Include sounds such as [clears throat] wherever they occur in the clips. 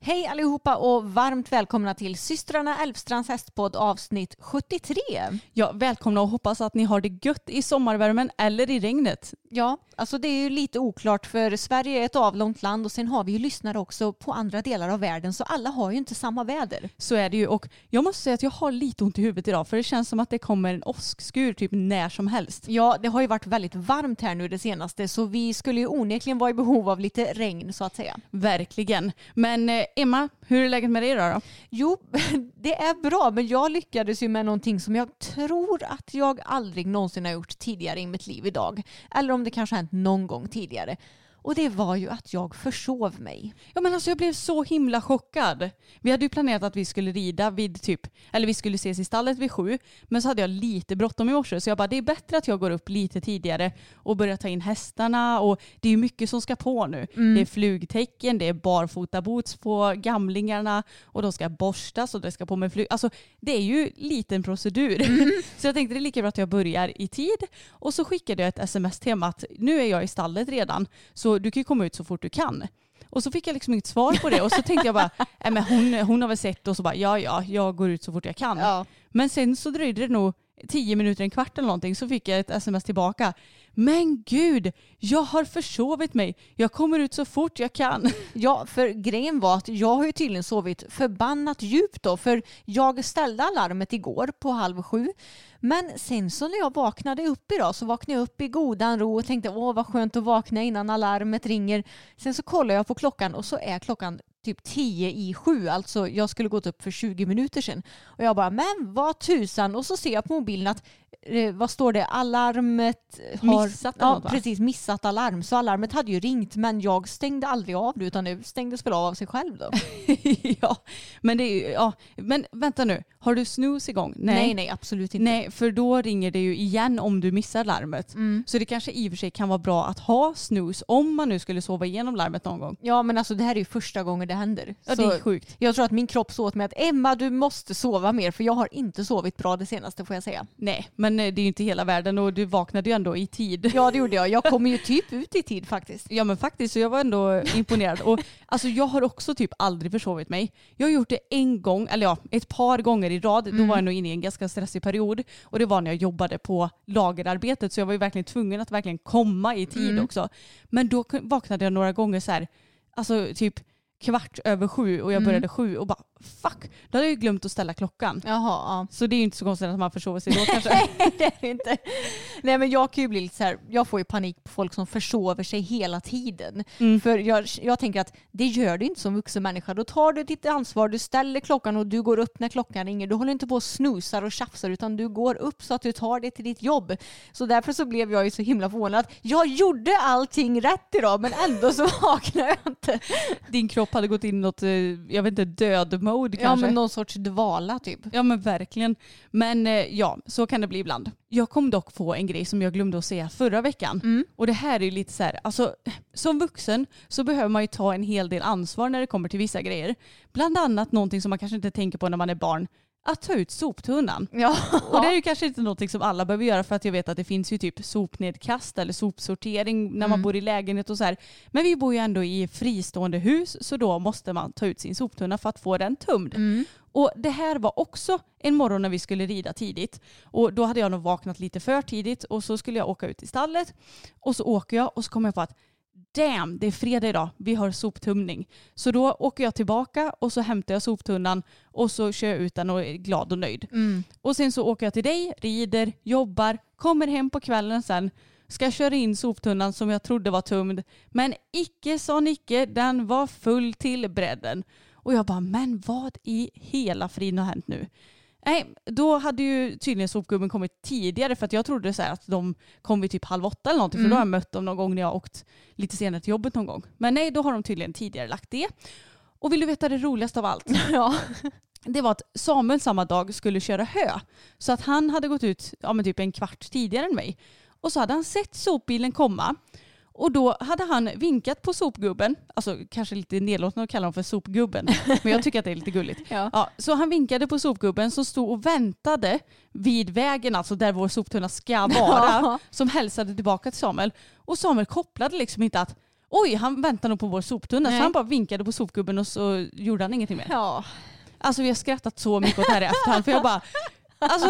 Hej allihopa och varmt välkomna till systrarna Älvstrands hästpodd avsnitt 73. Ja, välkomna och hoppas att ni har det gött i sommarvärmen eller i regnet. Ja, alltså det är ju lite oklart för Sverige är ett avlångt land och sen har vi ju lyssnare också på andra delar av världen så alla har ju inte samma väder. Så är det ju och jag måste säga att jag har lite ont i huvudet idag för det känns som att det kommer en åskskur typ när som helst. Ja, det har ju varit väldigt varmt här nu det senaste så vi skulle ju onekligen vara i behov av lite regn så att säga. Verkligen. Men eh, Eh, Emma, hur är läget med dig idag då? Jo, [laughs] det är bra, men jag lyckades ju med någonting som jag tror att jag aldrig någonsin har gjort tidigare i mitt liv idag. Eller om det kanske har hänt någon gång tidigare. Och det var ju att jag försov mig. Ja men alltså jag blev så himla chockad. Vi hade ju planerat att vi skulle rida vid typ, eller vi skulle ses i stallet vid sju. Men så hade jag lite bråttom i morse så jag bara det är bättre att jag går upp lite tidigare och börjar ta in hästarna och det är ju mycket som ska på nu. Det är flugtecken, det är barfota boots på gamlingarna och de ska borstas och det ska på med flyg. Alltså det är ju liten procedur. [laughs] så jag tänkte det är lika bra att jag börjar i tid och så skickade jag ett sms till att nu är jag i stallet redan så du kan ju komma ut så fort du kan. Och så fick jag liksom inget svar på det och så tänkte jag bara, äh, men hon, hon har väl sett och så bara ja ja, jag går ut så fort jag kan. Ja. Men sen så dröjde det nog tio minuter, en kvart eller någonting så fick jag ett sms tillbaka. Men gud, jag har försovit mig. Jag kommer ut så fort jag kan. [laughs] Ja, för grejen var att jag har ju tydligen sovit förbannat djupt då. För jag ställde alarmet igår på halv sju. Men sen så när jag vaknade upp idag så vaknade jag upp i godan ro och tänkte åh vad skönt att vakna innan alarmet ringer. Sen så kollar jag på klockan och så är klockan typ 10 i sju. Alltså jag skulle gått upp för 20 minuter sedan. Och jag bara men vad tusan. Och så ser jag på mobilen att eh, vad står det? Alarmet har Missat ja, va? precis missat alarm. Så alarmet hade ju ringt men jag stängde aldrig av det utan det stängdes väl av av sig själv då. [laughs] ja, men det är ja, men vänta nu. Har du snooze igång? nej, nej absolut inte. Nej, för då ringer det ju igen om du missar larmet. Mm. Så det kanske i och för sig kan vara bra att ha snooze om man nu skulle sova igenom larmet någon gång. Ja men alltså det här är ju första gången det händer. Ja, det Så är sjukt. Jag tror att min kropp sa åt mig att Emma du måste sova mer för jag har inte sovit bra det senaste får jag säga. Nej, men eh, det är ju inte hela världen och du vaknade ju ändå i tid. Ja det gjorde jag. Jag kommer ju typ ut i tid faktiskt. Ja men faktiskt, så jag var ändå imponerad. Och alltså jag har också typ aldrig försovit mig. Jag har gjort det en gång, eller ja, ett par gånger i rad. Då var jag nog inne i en ganska stressig period. Och det var när jag jobbade på lagerarbetet. Så jag var ju verkligen tvungen att verkligen komma i tid också. Men då vaknade jag några gånger så här, alltså typ kvart över sju och jag började sju och bara fuck, då hade jag ju glömt att ställa klockan. Jaha, ja. Så det är ju inte så konstigt att man försover sig då [laughs] kanske. Nej det är det inte. Nej men jag kan ju bli lite så här, jag får ju panik på folk som försover sig hela tiden. För jag, jag tänker att det gör du inte som vuxen människa. Då tar du ditt ansvar, du ställer klockan och du går upp när klockan ringer. Du håller inte på och snusar och tjafsar utan du går upp så att du tar dig till ditt jobb. Så därför så blev jag ju så himla förvånad jag gjorde allting rätt idag men ändå så [laughs] vaknar jag inte. Din kropp hade gått in något, eh, jag vet inte, död-mode Ja kanske. men någon sorts dvala typ. Ja men verkligen. Men eh, ja, så kan det bli ibland. Jag kom dock på en grej som jag glömde att säga förra veckan. Och det här är ju lite så här, alltså som vuxen så behöver man ju ta en hel del ansvar när det kommer till vissa grejer. Bland annat någonting som man kanske inte tänker på när man är barn. Att ta ut soptunnan. Ja. Och det är ju kanske inte något som alla behöver göra för att jag vet att det finns ju typ sopnedkast eller sopsortering när man Mm. bor i lägenhet och så här. Men vi bor ju ändå i fristående hus så då måste man ta ut sin soptunna för att få den tömd. Mm. Och det här var också en morgon när vi skulle rida tidigt. Och då hade jag nog vaknat lite för tidigt och så skulle jag åka ut i stallet. Och så åker jag och så kommer jag på att damn, det är fredag idag, vi har soptumning. Så då åker jag tillbaka och så hämtar jag soptunnan och så kör jag ut den och är glad och nöjd. Mm. Och sen så åker jag till dig, rider, jobbar, kommer hem på kvällen sen, ska köra in soptunnan som jag trodde var tömd. Men icke sa Nicke, den var full till bredden. Och jag bara, men vad i hela friden har hänt nu? Nej, då hade ju tydligen sopgubben kommit tidigare för att jag trodde så att de kom vid typ halv åtta eller någonting för Mm. då har jag mött dem någon gång när jag åkt lite senare till jobbet någon gång. Men nej, då har de tydligen tidigare lagt det. Och vill du veta det roligaste av allt? [laughs] Ja. det var att Samuel samma dag skulle köra hö. Så att han hade gått ut ja, men typ en kvart tidigare än mig. Och så hade han sett sopbilen komma. Och då hade han vinkat på sopgubben. Alltså kanske lite nedlåtande att kalla honom för sopgubben. Men jag tycker att det är lite gulligt. [laughs] Ja. Ja, så han vinkade på sopgubben som stod och väntade vid vägen, alltså där vår soptunna ska [laughs] vara. Som hälsade tillbaka till Samuel. Och Samuel kopplade liksom inte att oj, han väntar nog på vår soptunna. Nej. Så han bara vinkade på sopgubben och så gjorde han ingenting mer. Ja. Alltså vi har skrattat så mycket åt det här i efterhand för jag bara, alltså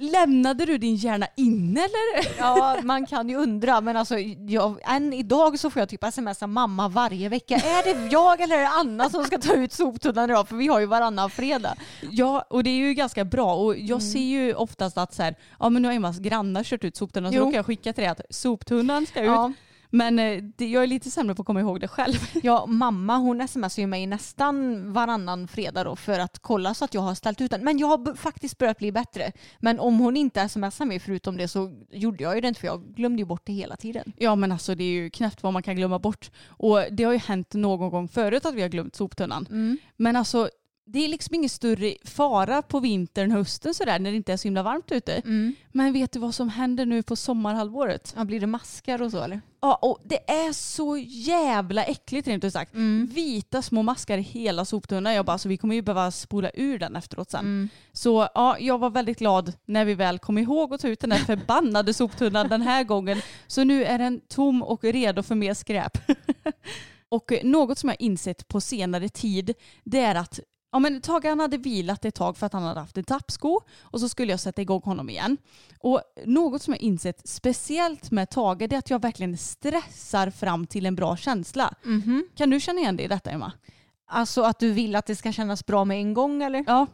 lämnade du din hjärna inne eller? ja, man kan ju undra men alltså jag, än idag så får jag typ smsa mamma varje vecka. Är det jag eller är det Anna som ska ta ut soptunnan idag? För vi har ju varannan fredag. Ja, och det är ju ganska bra och jag Mm. ser ju oftast att så här, ja men nu har Emmas grannar kört ut soptunnan så Jo. då kan jag skicka till dig att soptunnan ska ut. Ja. Men eh, det, jag är lite sämre på att komma ihåg det själv. [laughs] Ja, mamma hon smsar ju mig nästan varannan fredag då för att kolla så att jag har ställt ut den. Men jag har faktiskt börjat bli bättre. Men om hon inte smsar mig förutom det så gjorde jag ju det inte för jag glömde ju bort det hela tiden. Ja men alltså det är ju knäppt vad man kan glömma bort. Och det har ju hänt någon gång förut att vi har glömt soptunnan. Men alltså det är liksom ingen större fara på vintern, hösten sådär när det inte är så himla varmt ute. Men vet du vad som händer nu på sommarhalvåret? Ja, blir det maskar och så eller? Ja, och det är så jävla äckligt rent ut sagt. Vita små maskar i hela soptunnan. Jag bara, alltså, vi kommer ju behöva spola ur den efteråt sen. Så ja, jag var väldigt glad när vi väl kom ihåg att ta ut den här förbannade soptunnan den här gången. Så nu är den tom och redo för mer skräp. [laughs] och något som jag insett på senare tid det är att Ja, men Tage han hade vilat ett tag för att han hade haft en tappsko och så skulle jag sätta igång honom igen. Och något som jag insett speciellt med Tage det är att jag verkligen stressar fram till en bra känsla. Kan du känna igen dig i detta Emma? Alltså att du vill att det ska kännas bra med en gång eller? Ja.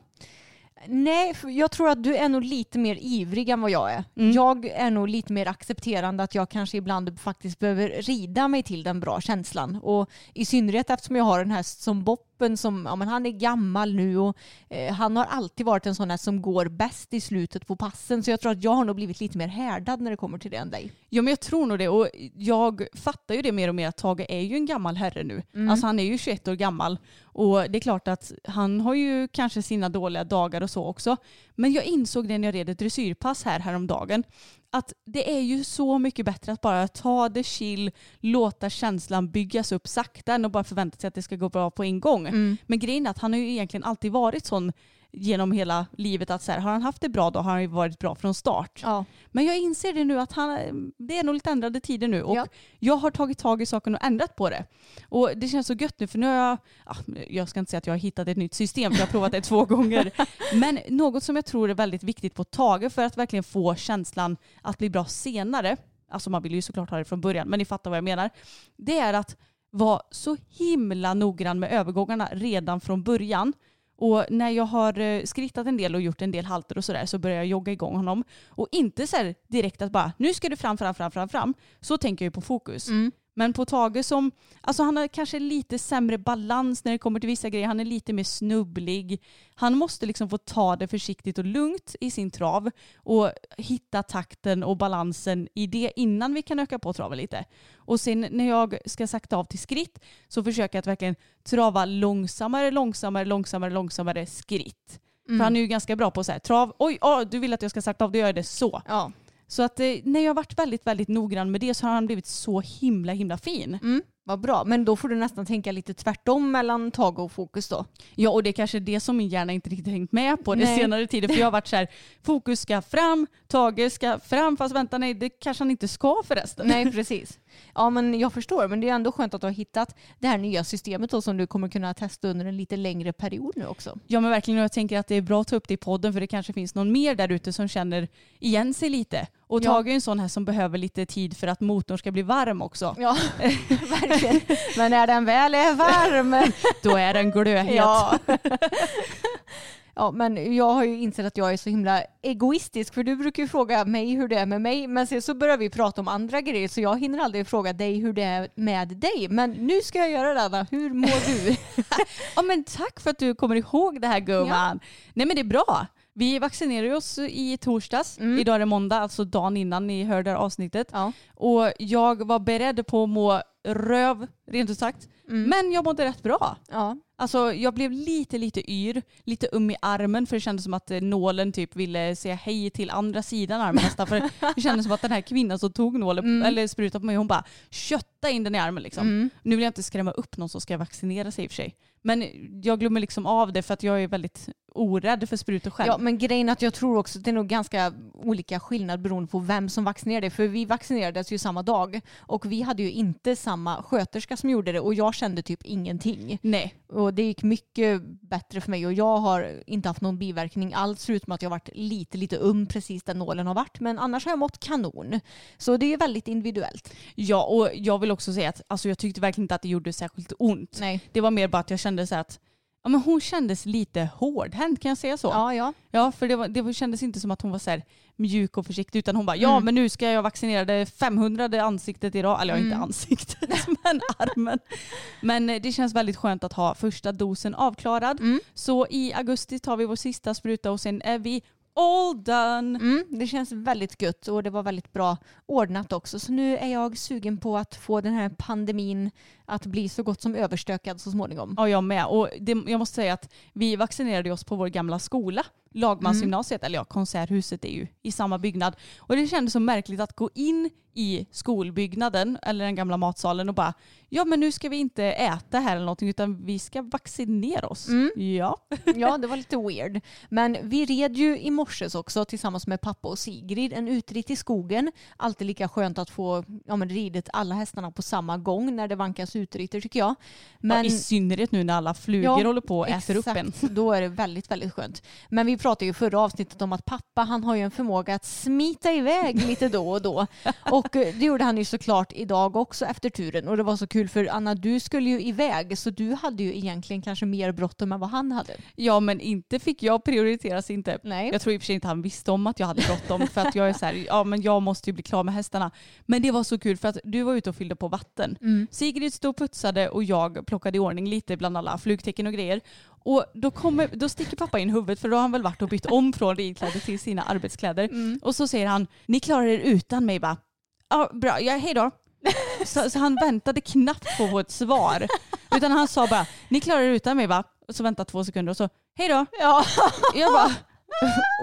Nej, jag tror att du är nog lite mer ivrig än vad jag är. Mm. Jag är nog lite mer accepterande att jag kanske ibland faktiskt behöver rida mig till den bra känslan. Och i synnerhet eftersom jag har en häst som Boppen som, ja men han är gammal nu och eh, han har alltid varit en sån här som går bäst i slutet på passen. Så jag tror att jag har nog blivit lite mer härdad när det kommer till det än dig. Ja men jag tror nog det och jag fattar ju det mer och mer att Tage är ju en gammal herre nu. Alltså han är ju 21 år gammal och det är klart att han har ju kanske sina dåliga dagar och så också. Men jag insåg det när jag red ett dressyrpass här häromdagen att det är ju så mycket bättre att bara ta det chill, låta känslan byggas upp sakta än att bara förvänta sig att det ska gå bra på en gång. Men grejen är att han har ju egentligen alltid varit sån genom hela livet att så här, har han haft det bra då har han ju varit bra från start. Ja. Men jag inser det nu att han, det är nog lite ändrade tider nu och Ja. jag har tagit tag i saken och ändrat på det. Och det känns så gött nu för nu har jag, ja, jag ska inte säga att jag har hittat ett nytt system för jag har provat det två [laughs] gånger. Men något som jag tror är väldigt viktigt på Tage för att verkligen få känslan att bli bra senare, alltså man vill ju såklart ha det från början men ni fattar vad jag menar, det är att vara så himla noggrann med övergångarna redan från början. Och när jag har eh, skrittat en del och gjort en del halter och sådär så börjar jag jogga igång honom. Och inte så här direkt att bara nu ska du fram, fram, fram, fram, fram. Så tänker jag ju på fokus. Mm. Men på Tage som, alltså han har kanske lite sämre balans när det kommer till vissa grejer. Han är lite mer snubblig. Han måste liksom få ta det försiktigt och lugnt i sin trav och hitta takten och balansen i det innan vi kan öka på traven lite. Och sen när jag ska sakta av till skritt så försöker jag att verkligen trava långsammare, långsammare, långsammare, långsammare skritt. För han är ju ganska bra på så här, trav, oj, oh, du vill att jag ska sakta av, då gör jag det så. Ja. Så att eh, när jag har varit väldigt, väldigt noggrann med det så har han blivit så himla, himla fin. Mm. Vad bra, men då får du nästan tänka lite tvärtom mellan Tage och Fokus då. Ja och det är kanske det som min hjärna inte riktigt hängt med på det Nej. senare tiden. För jag har varit så här, fokus ska fram, Tage ska fram, fast vänta nej det kanske han inte ska förresten. Nej, precis. Ja, men jag förstår. Men det är ändå skönt att du har hittat det här nya systemet då, som du kommer kunna testa under en lite längre period nu också. Ja men verkligen och jag tänker att det är bra att ta upp det i podden för det kanske finns någon mer där ute som känner igen sig lite. Och Ja. Tage är en sån här som behöver lite tid för att motorn ska bli varm också. Ja, [laughs] verkligen. Men när den väl är varm. Då är den glödhet. ja. [laughs] Ja, men jag har ju insett att jag är så himla egoistisk för du brukar ju fråga mig hur det är med mig men sen så börjar vi prata om andra grejer så jag hinner aldrig fråga dig hur det är med dig. Men nu ska jag göra det Anna. Hur mår du? [laughs] Ja men tack för att du kommer ihåg det här gumman. Nej men det är bra. Vi vaccinerade oss i torsdags. Mm. Idag är det måndag, alltså dagen innan ni hörde det här avsnittet. Ja. Och jag var beredd på att må röv, rent ut sagt. Mm. Men jag mådde rätt bra. Ja. Alltså jag blev lite lite yr, lite um i armen för det kändes som att eh, nålen typ ville säga hej till andra sidan armen nästan. För [laughs] det kändes som att den här kvinnan som tog nålen, Mm. eller sprutan på mig, hon bara kötta in den i armen liksom. Mm. Nu vill jag inte skrämma upp någon som ska vaccinera sig i och för sig. Men jag glömmer liksom av det för att jag är väldigt orädd för sprutor själv. Ja, men grejen är att jag tror också att det är nog ganska olika skillnad beroende på vem som vaccinerar dig. För vi vaccinerades ju samma dag och vi hade ju inte samma sköterska som gjorde det och jag kände typ ingenting. Nej. Och det gick mycket bättre för mig och jag har inte haft någon biverkning alls förutom att jag varit lite, lite um precis där nålen har varit. Men annars har jag mått kanon. Så det är väldigt individuellt. Ja och jag vill också säga att alltså, jag tyckte verkligen inte att det gjorde särskilt ont. Nej. Det var mer bara att jag kände så att ja, men hon kändes lite hårdhänt, kan jag säga så? Ja, ja. Ja, för det, var, det kändes inte som att hon var så mjuk och försiktig utan hon bara ja Mm. men nu ska jag vaccinera det 500 ansiktet idag. Eller ja, inte Mm. ansiktet [laughs] [laughs] men armen. Men eh, det känns väldigt skönt att ha första dosen avklarad. Mm. Så i augusti tar vi vår sista spruta och sen är vi all done. Mm, det känns väldigt gött och det var väldigt bra ordnat också. Så nu är jag sugen på att få den här pandemin att bli så gott som överstökad så småningom. Ja, jag med. Och det, jag måste säga att vi vaccinerade oss på vår gamla skola, Lagmansgymnasiet, eller ja, Konserthuset är ju i samma byggnad. Och det kändes så märkligt att gå in i skolbyggnaden, eller den gamla matsalen och bara, ja men nu ska vi inte äta här eller någonting utan vi ska vaccinera oss. Mm. Ja. [laughs] Ja, det var lite weird. Men vi red ju i morses också tillsammans med pappa och Sigrid en utritt i skogen. Alltid lika skönt att få ja, men ridit alla hästarna på samma gång när det vankas utritter tycker jag. Men, ja, I synnerhet nu när alla flugor Ja, håller på och äter upp en. Exakt, då är det väldigt, väldigt skönt. Men vi pratade ju förra avsnittet om att pappa han har ju en förmåga att smita iväg lite då och då. [laughs] Och eh, det gjorde han ju såklart idag också efter turen. Och det var så kul för Anna, du skulle ju iväg så du hade ju egentligen kanske mer bråttom än vad han hade. Ja men inte fick jag prioriteras inte. Nej. Jag tror i och för sig inte han visste om att jag hade bråttom för att jag är så här, ja men jag måste ju bli klar med hästarna. Men det var så kul för att du var ute och fyllde på vatten. Mm. Sigrid stod och putsade och jag plockade i ordning lite bland alla flugtecken och grejer. Och då, kommer, då sticker pappa in huvudet för då har han väl varit och bytt om från ridkläder till sina arbetskläder. Mm. Och så säger han, ni klarar er utan mig va? Ja bra, ja, hej då. Så, så han väntade knappt på vårt svar. Utan han sa bara, ni klarar er utan mig va? Och så väntade två sekunder och så, hej då. Ja. Jag bara,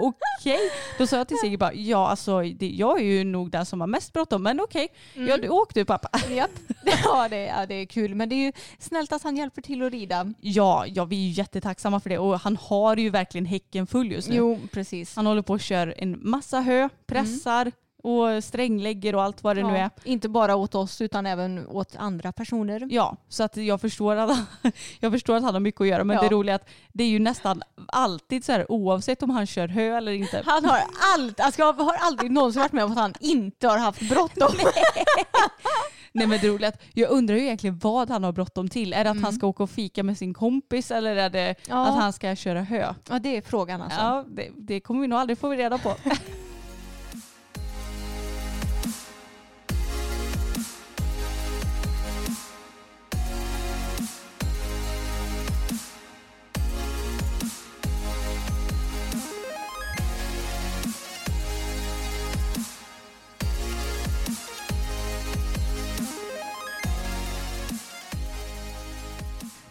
[laughs] okej. Då sa jag till Sigge bara, ja alltså det, jag är ju nog den som har mest bråttom men okej. Mm. Ja åk du pappa. Japp. [laughs] Ja, det, ja, det är kul. Men det är ju snällt att han hjälper till att rida. Ja, ja vi är ju jättetacksamma för det och han har ju verkligen häcken full just nu. Jo, precis. Han håller på och kör en massa hö, pressar och stränglägger och allt vad det nu Ja, är. Inte bara åt oss utan även åt andra personer. Ja, så att jag förstår att, [laughs] jag förstår att han har mycket att göra men Ja. det roliga är att det är ju nästan alltid så här oavsett om han kör hö eller inte. Han har allt. Alltså jag har aldrig någonsin varit med om att han inte har haft bråttom. [laughs] Nej men det roliga är att jag undrar ju egentligen vad han har bråttom till. Är det att han ska åka och fika med sin kompis eller är det Ja. att han ska köra hö? Ja, det är frågan alltså. Ja, det, det kommer vi nog aldrig få reda på. [laughs]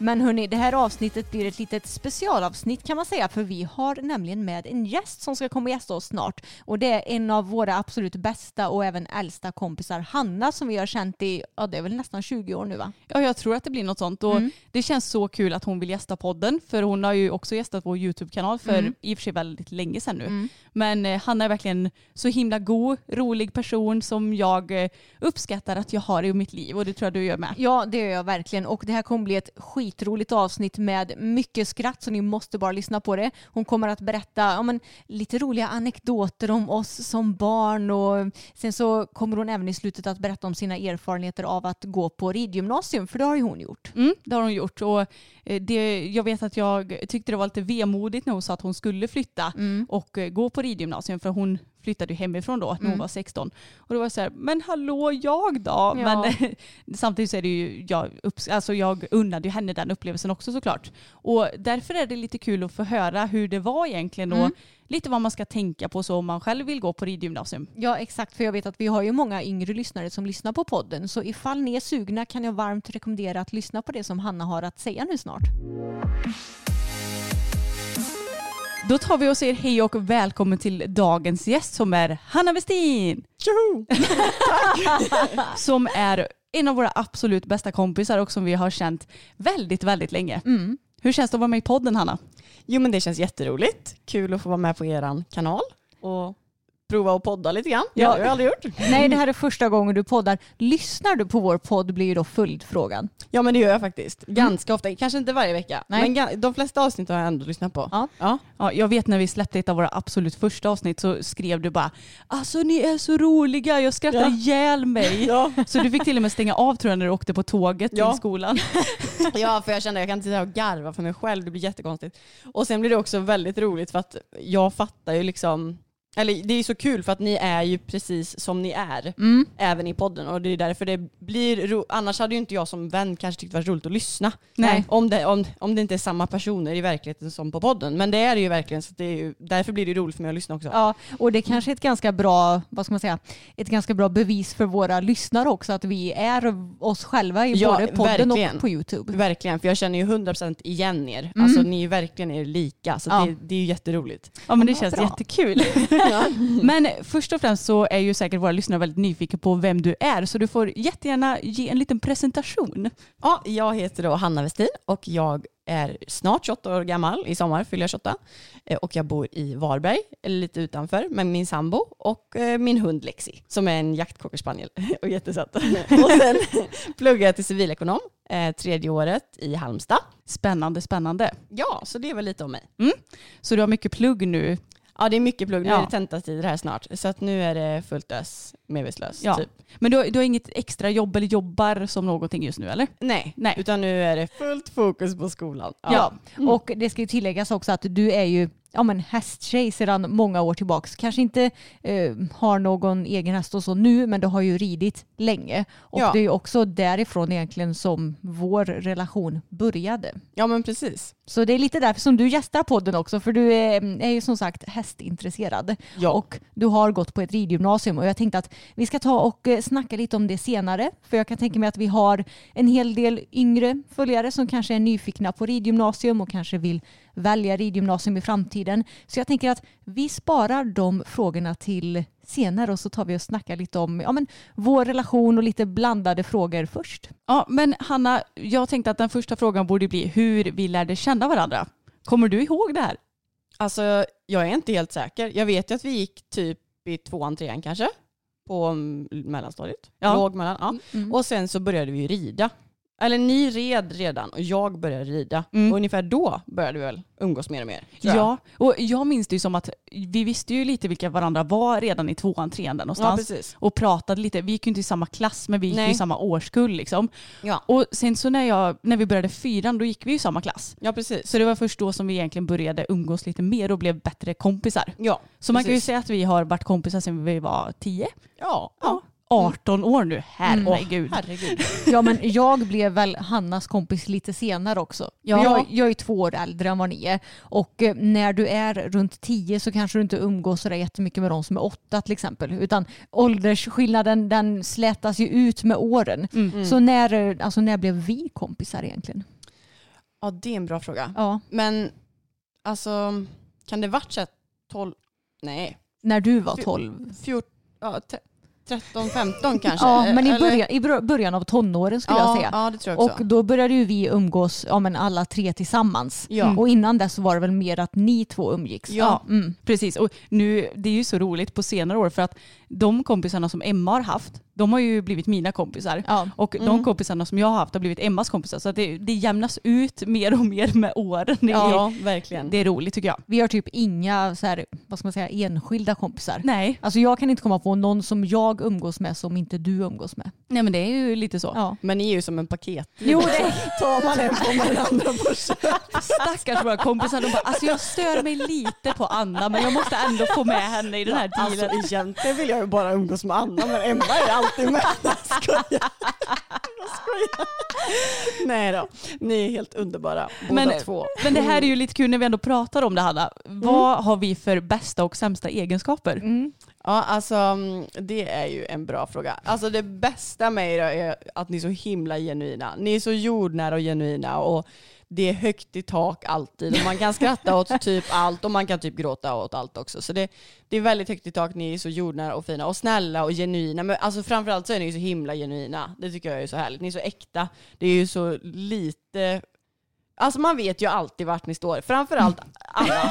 Men hörni, det här avsnittet blir ett litet specialavsnitt kan man säga för vi har nämligen med en gäst som ska komma och gästa oss snart. Och det är en av våra absolut bästa och även äldsta kompisar, Hanna, som vi har känt i, ja det är väl nästan 20 år nu va? Ja, jag tror att det blir något sånt. Och Mm. Det känns så kul att hon vill gästa podden. För hon har ju också gästat vår YouTube-kanal för Mm. i och för sig väldigt länge sedan nu. Mm. Men eh, Hanna är verkligen så himla god, rolig person som jag eh, uppskattar att jag har i mitt liv. Och det tror jag du gör med. Ja, det gör jag verkligen. Och det här kommer bli ett skitroligt avsnitt med mycket skratt så ni måste bara lyssna på det. Hon kommer att berätta ja, men, lite roliga anekdoter om oss som barn och sen så kommer hon även i slutet att berätta om sina erfarenheter av att gå på ridgymnasium, för det har ju hon gjort. Mm, det har hon gjort. Och eh, det, jag vet att jag tyckte det var lite vemodigt när hon sa att hon skulle flytta Mm. och eh, gå på ridgymnasium för hon flyttade ju hemifrån då när hon Mm. var 16. Och då var jag så här, men hallå jag då? Ja. Men [laughs] samtidigt så är det ju, jag, alltså jag unnade ju henne den upplevelsen också såklart. Och därför är det lite kul att få höra hur det var egentligen och Mm. lite vad man ska tänka på så om man själv vill gå på ridgymnasium. Ja, exakt. För jag vet att vi har ju många yngre lyssnare som lyssnar på podden. Så ifall ni är sugna kan jag varmt rekommendera att lyssna på det som Hanna har att säga nu snart. Då tar vi och säger hej och välkommen till dagens gäst som är Hanna Westin. [laughs] som är en av våra absolut bästa kompisar och som vi har känt väldigt, väldigt länge. Mm. Hur känns det att vara med i podden Hanna? Jo men det känns jätteroligt. Kul att få vara med på eran kanal och prova att podda lite grann. Ja. Det har jag aldrig gjort. Nej, det här är första gången du poddar. Lyssnar du på vår podd blir ju då följdfrågan. Ja men det gör jag faktiskt. Ganska ofta. Kanske inte varje vecka. Nej. Men de flesta avsnitt har jag ändå lyssnat på. Ja. ja. Ja, jag vet när vi släppte ett av våra absolut första avsnitt så skrev du bara Alltså ni är så roliga, jag skrattar Ja. ihjäl mig. Ja. Så du fick till och med stänga av tror jag när du åkte på tåget Ja. till skolan. [laughs] ja för jag kände att jag kan inte sitta och garva för mig själv. Det blir jättekonstigt. Och sen blir det också väldigt roligt för att jag fattar ju liksom eller det är så kul för att ni är ju precis som ni är. Mm. Även i podden och det är därför det blir ro- Annars hade ju inte jag som vän kanske tyckt det var roligt att lyssna. Nej. Om det, om, om det inte är samma personer i verkligheten som på podden. Men det är det ju verkligen så det är ju, därför blir det roligt för mig att lyssna också. Ja, och det kanske är ett ganska bra, vad ska man säga, ett ganska bra bevis för våra lyssnare också att vi är oss själva i Ja, både podden verkligen. och på YouTube. Verkligen, för jag känner ju 100% igen er. Mm. Alltså ni är verkligen er lika. Så Ja. det, det är ju jätteroligt. Ja men det Ja, känns bra. jättekul. [laughs] Men först och främst så är ju säkert våra lyssnare väldigt nyfikna på vem du är så du får jättegärna ge en liten presentation. Ja, jag heter då Hanna Westin och jag är snart 28 år gammal. I sommar fyller jag 28. Eh, Och jag bor i Varberg, lite utanför, med min sambo och eh, min hund Lexi som är en jaktcockerspaniel [laughs] och jättesöt. och sen [laughs] pluggar jag till civilekonom eh, tredje året i Halmstad. Spännande, spännande. Ja, så det är väl lite om mig. Så du har mycket plugg nu. Ja, det är mycket plugg. Nu Ja. är det tentatider här snart. Så att nu är det fullt ös, medvetslös. Ja. Typ. Men du har, du har inget extra jobb eller jobbar som någonting just nu eller? Nej. Nej. utan nu är det fullt fokus på skolan. Ja, och det ska ju tilläggas också att du är ju ja, men hästtjej sedan många år tillbaks. Kanske inte eh, har någon egen häst och så nu, men du har ju ridit länge. Och Ja. det är ju också därifrån egentligen som vår relation började. ja, men precis. Så det är lite därför som du gästar podden också, för du är, är ju som sagt hästintresserad. Ja. Och du har gått på ett ridgymnasium och jag tänkte att vi ska ta och eh, snacka lite om det senare. För jag kan tänka mig att vi har en hel del yngre följare som kanske är nyfikna på ridgymnasium och kanske vill välja ridgymnasium i framtiden. Så jag tänker att vi sparar de frågorna till senare och så tar vi och snackar lite om ja, men, vår relation och lite blandade frågor först. Ja men Hanna, jag tänkte att den första frågan borde bli hur vi lärde känna varandra. Kommer du ihåg det här? Alltså, jag är inte helt säker. Jag vet ju att vi gick typ i tvåan, trean kanske. På mellanstadiet. Ja. Låg mellan. Ja. Mm. Och sen så började vi rida. Eller ni red redan och jag började rida. Mm. Och ungefär då började vi väl umgås mer och mer. jag. Ja, och jag minns det ju som att vi visste ju lite vilka varandra var redan i tvåan, trean där ja någonstans. precis. och pratade lite. Vi gick ju inte i samma klass men vi gick ju i Nej. samma årskull liksom. Ja. Och sen så när, jag, när vi började fyran då gick vi i samma klass. ja, precis. Så det var först då som vi egentligen började umgås lite mer och blev bättre kompisar. Ja, Så man kan ju precis. säga att vi har varit kompisar sedan vi var 10. Ja, Ja. 18 år nu, herregud. Åh, herregud. [laughs] Ja men jag blev väl Hannas kompis lite senare också. Ja. Jag, jag är två år äldre än vad ni är. Och eh, när du är runt tio så kanske du inte umgås så där jättemycket med de som är åtta till exempel. Utan åldersskillnaden den slätas ju ut med åren. Mm. Så när, alltså, när blev vi kompisar egentligen? Ja, det är en bra fråga. Ja. Men alltså, kan det varit så här 12, nej, När du var 12. 14, ja, 13, 15 kanske? Ja, men i början, i bör- början av tonåren skulle ja, jag säga. Ja, det tror jag också. Och då började ju vi umgås, ja men alla tre tillsammans. Ja. Och innan dess så var det väl mer att ni två umgicks. Ja. Mm. Precis, och nu, det är ju så roligt på senare år för att de kompisarna som Emma har haft, de har ju blivit mina kompisar. Ja. Och Mm. de kompisarna som jag har haft har blivit Emmas kompisar. Så att det, det jämnas ut mer och mer med åren. Det, är, ja, verkligen. det är roligt tycker jag. Vi har typ inga så här, vad ska man säga, enskilda kompisar. Nej, Alltså jag kan inte komma på någon som jag umgås med som inte du umgås med. nej men det är ju lite så. Ja. Men ni är ju som en paket. Jo, det [laughs] tar man en på den andra på Stackars våra kompisar, de bara alltså jag stör mig lite på Anna men jag måste ändå få med henne i den här Alltså dealen. egentligen vill jag ju bara umgås med Anna men Emma är alltid med. [laughs] Jag skojar. Jag skojar. Nej då, ni är helt underbara båda Men- två. Men det här är ju lite kul när vi ändå pratar om det Hanna. Vad har vi för bästa och sämsta egenskaper? Ja, alltså mm, det är ju en bra fråga. Alltså det bästa med er är att ni är så himla genuina. Ni är så jordnära och genuina och det är högt i tak alltid och man kan skratta åt [laughs] typ allt och man kan typ gråta åt allt också. Så det, det är väldigt högt i tak, ni är så jordnära och fina och snälla och genuina. Men alltså framförallt så är ni så himla genuina. Det tycker jag är så härligt. Ni är så äkta. Det är ju så lite Alltså man vet ju alltid vart ni står. Framförallt Anna. [laughs]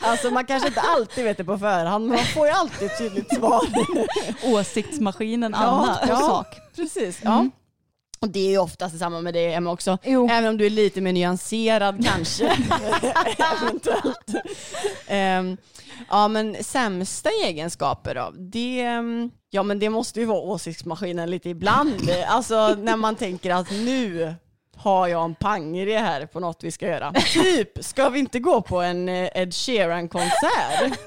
alltså man kanske inte alltid vet det på förhand men man får ju alltid ett tydligt svar. [laughs] Åsiktsmaskinen Anna. på sak. Precis. Ja. Och det är ju oftast samma med det Emma också. Jo. Även om du är lite mer nyanserad [laughs] kanske. Eventuellt. Ehm, ja men sämsta egenskaper då? Det, ehm, ja men det måste ju vara åsiktsmaskinen lite ibland. Alltså när man tänker att nu har jag en pangre här på något vi ska göra. Typ, ska vi inte gå på en eh, Ed Sheeran-konsert?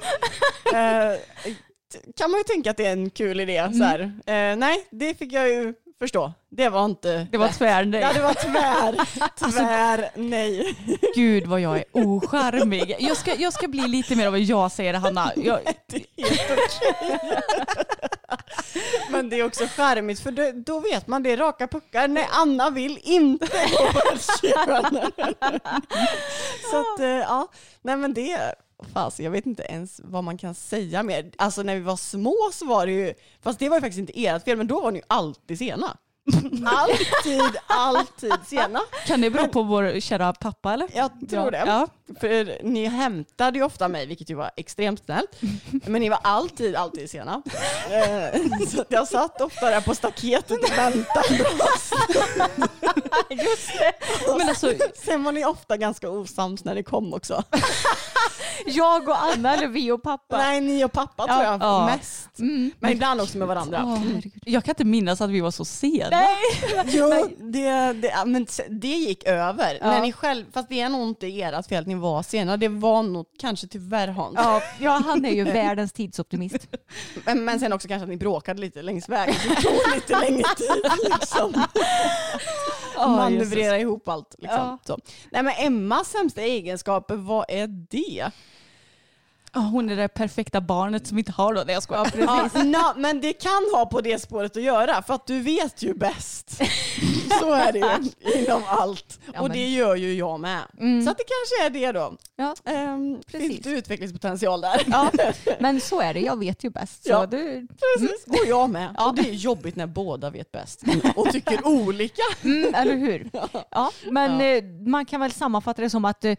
Eh, kan man ju tänka att det är en kul idé. Så här. Eh, nej, det fick jag ju förstå. Det var inte Det var rätt. tvär nej. Ja, det var tvär. [laughs] Tvär nej. Gud vad jag är ocharmig. Jag ska, jag ska bli lite mer av en ja-sägare Hanna. Jag, [laughs] Helt okej. Men det är också charmigt för då, då vet man det är raka puckar. Nej, Anna vill inte gå på. [laughs] Så att, eh, ja, nej men det, fast jag vet inte ens vad man kan säga mer. Alltså när vi var små så var det ju, fast det var ju faktiskt inte ert fel, men då var ni ju alltid sena. Alltid, alltid sena. kan det bero på vår kära pappa eller? Jag tror det. Ja. För ni hämtade ju ofta mig, vilket ju var extremt snällt. Men ni var alltid, alltid sena. Eh, Så att jag satt ofta där på staketet och väntade. [laughs] Just det. Men alltså, Sen var ni ofta ganska osams när det kom också. Jag och Anna eller vi och pappa. Nej, ni och pappa tror jag Ja. mest. Mm. Men ibland också med varandra. herregud. jag kan inte minnas att vi var så sena. Nej. Jo, [laughs] det, det, ja, men det gick över. Ja. När ni själv, fast det är nog inte ert fel att ni var sena. Det var nog kanske tyvärr Hans. Ja, ja, han är ju [laughs] världens tidsoptimist. Men, men sen också kanske att ni bråkade lite längs vägen. Det tog lite längre tid liksom. [laughs] Manövrera ihop allt. Liksom. Ja. Nej men Emmas sämsta egenskaper, vad är det? Ja, hon är det perfekta barnet som inte har något. Nej jag skojar. Ja, na, men det kan ha på det spåret att göra för att du vet ju bäst. [laughs] Så är det ju inom allt. Ja, Och men- det gör ju jag med. Mm. Så att det kanske är det då. Ja, Ehm, Precis. Finns det utvecklingspotential där? ja, [laughs] men så är det. Jag vet ju bäst. Så Ja. du, Precis. Och jag med. Och det är jobbigt när båda vet bäst och tycker [laughs] olika. mm, eller hur? Ja, men Ja. eh, man kan väl sammanfatta det som att eh,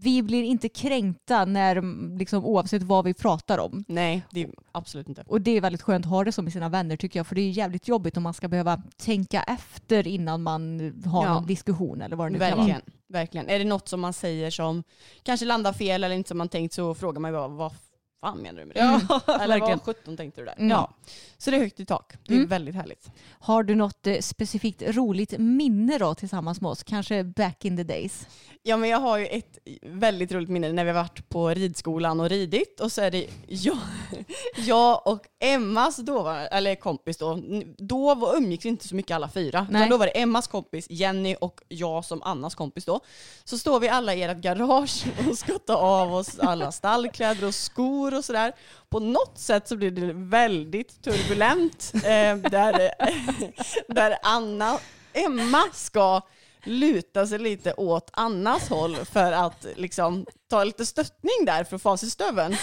vi blir inte kränkta när, liksom, oavsett vad vi pratar om. Nej, det är absolut inte. Och det är väldigt skönt att ha det som med sina vänner tycker jag. För det är jävligt jobbigt om man ska behöva tänka efter innan man har Ja. någon diskussion eller vad det nu kan vara. Verkligen. Verkligen. Är det något som man säger som kanske landar fel eller inte som man tänkt så frågar man ju bara vad fan menar du med det? Ja, [laughs] eller verkligen. vad sjutton tänkte du där? Mm. Ja. Så det är högt i tak. Det är Mm. väldigt härligt. Har du något eh, specifikt roligt minne då tillsammans med oss? Kanske back in the days? Ja men jag har ju ett väldigt roligt minne när vi har varit på ridskolan och ridit och så är det jag, [laughs] jag och Emmas dåvarande, eller kompis då, då var- umgicks vi inte så mycket alla fyra. Nej. Då var det Emmas kompis, Jenny och jag som Annas kompis då. Så står vi alla i ert garage [laughs] och ska ta av oss alla stallkläder och skor och sådär. På något sätt så blir det väldigt turbulent [laughs] eh, där, eh, där Anna, Emma ska luta sig lite åt Annas håll för att liksom ta lite stöttning där för fasitstöveln.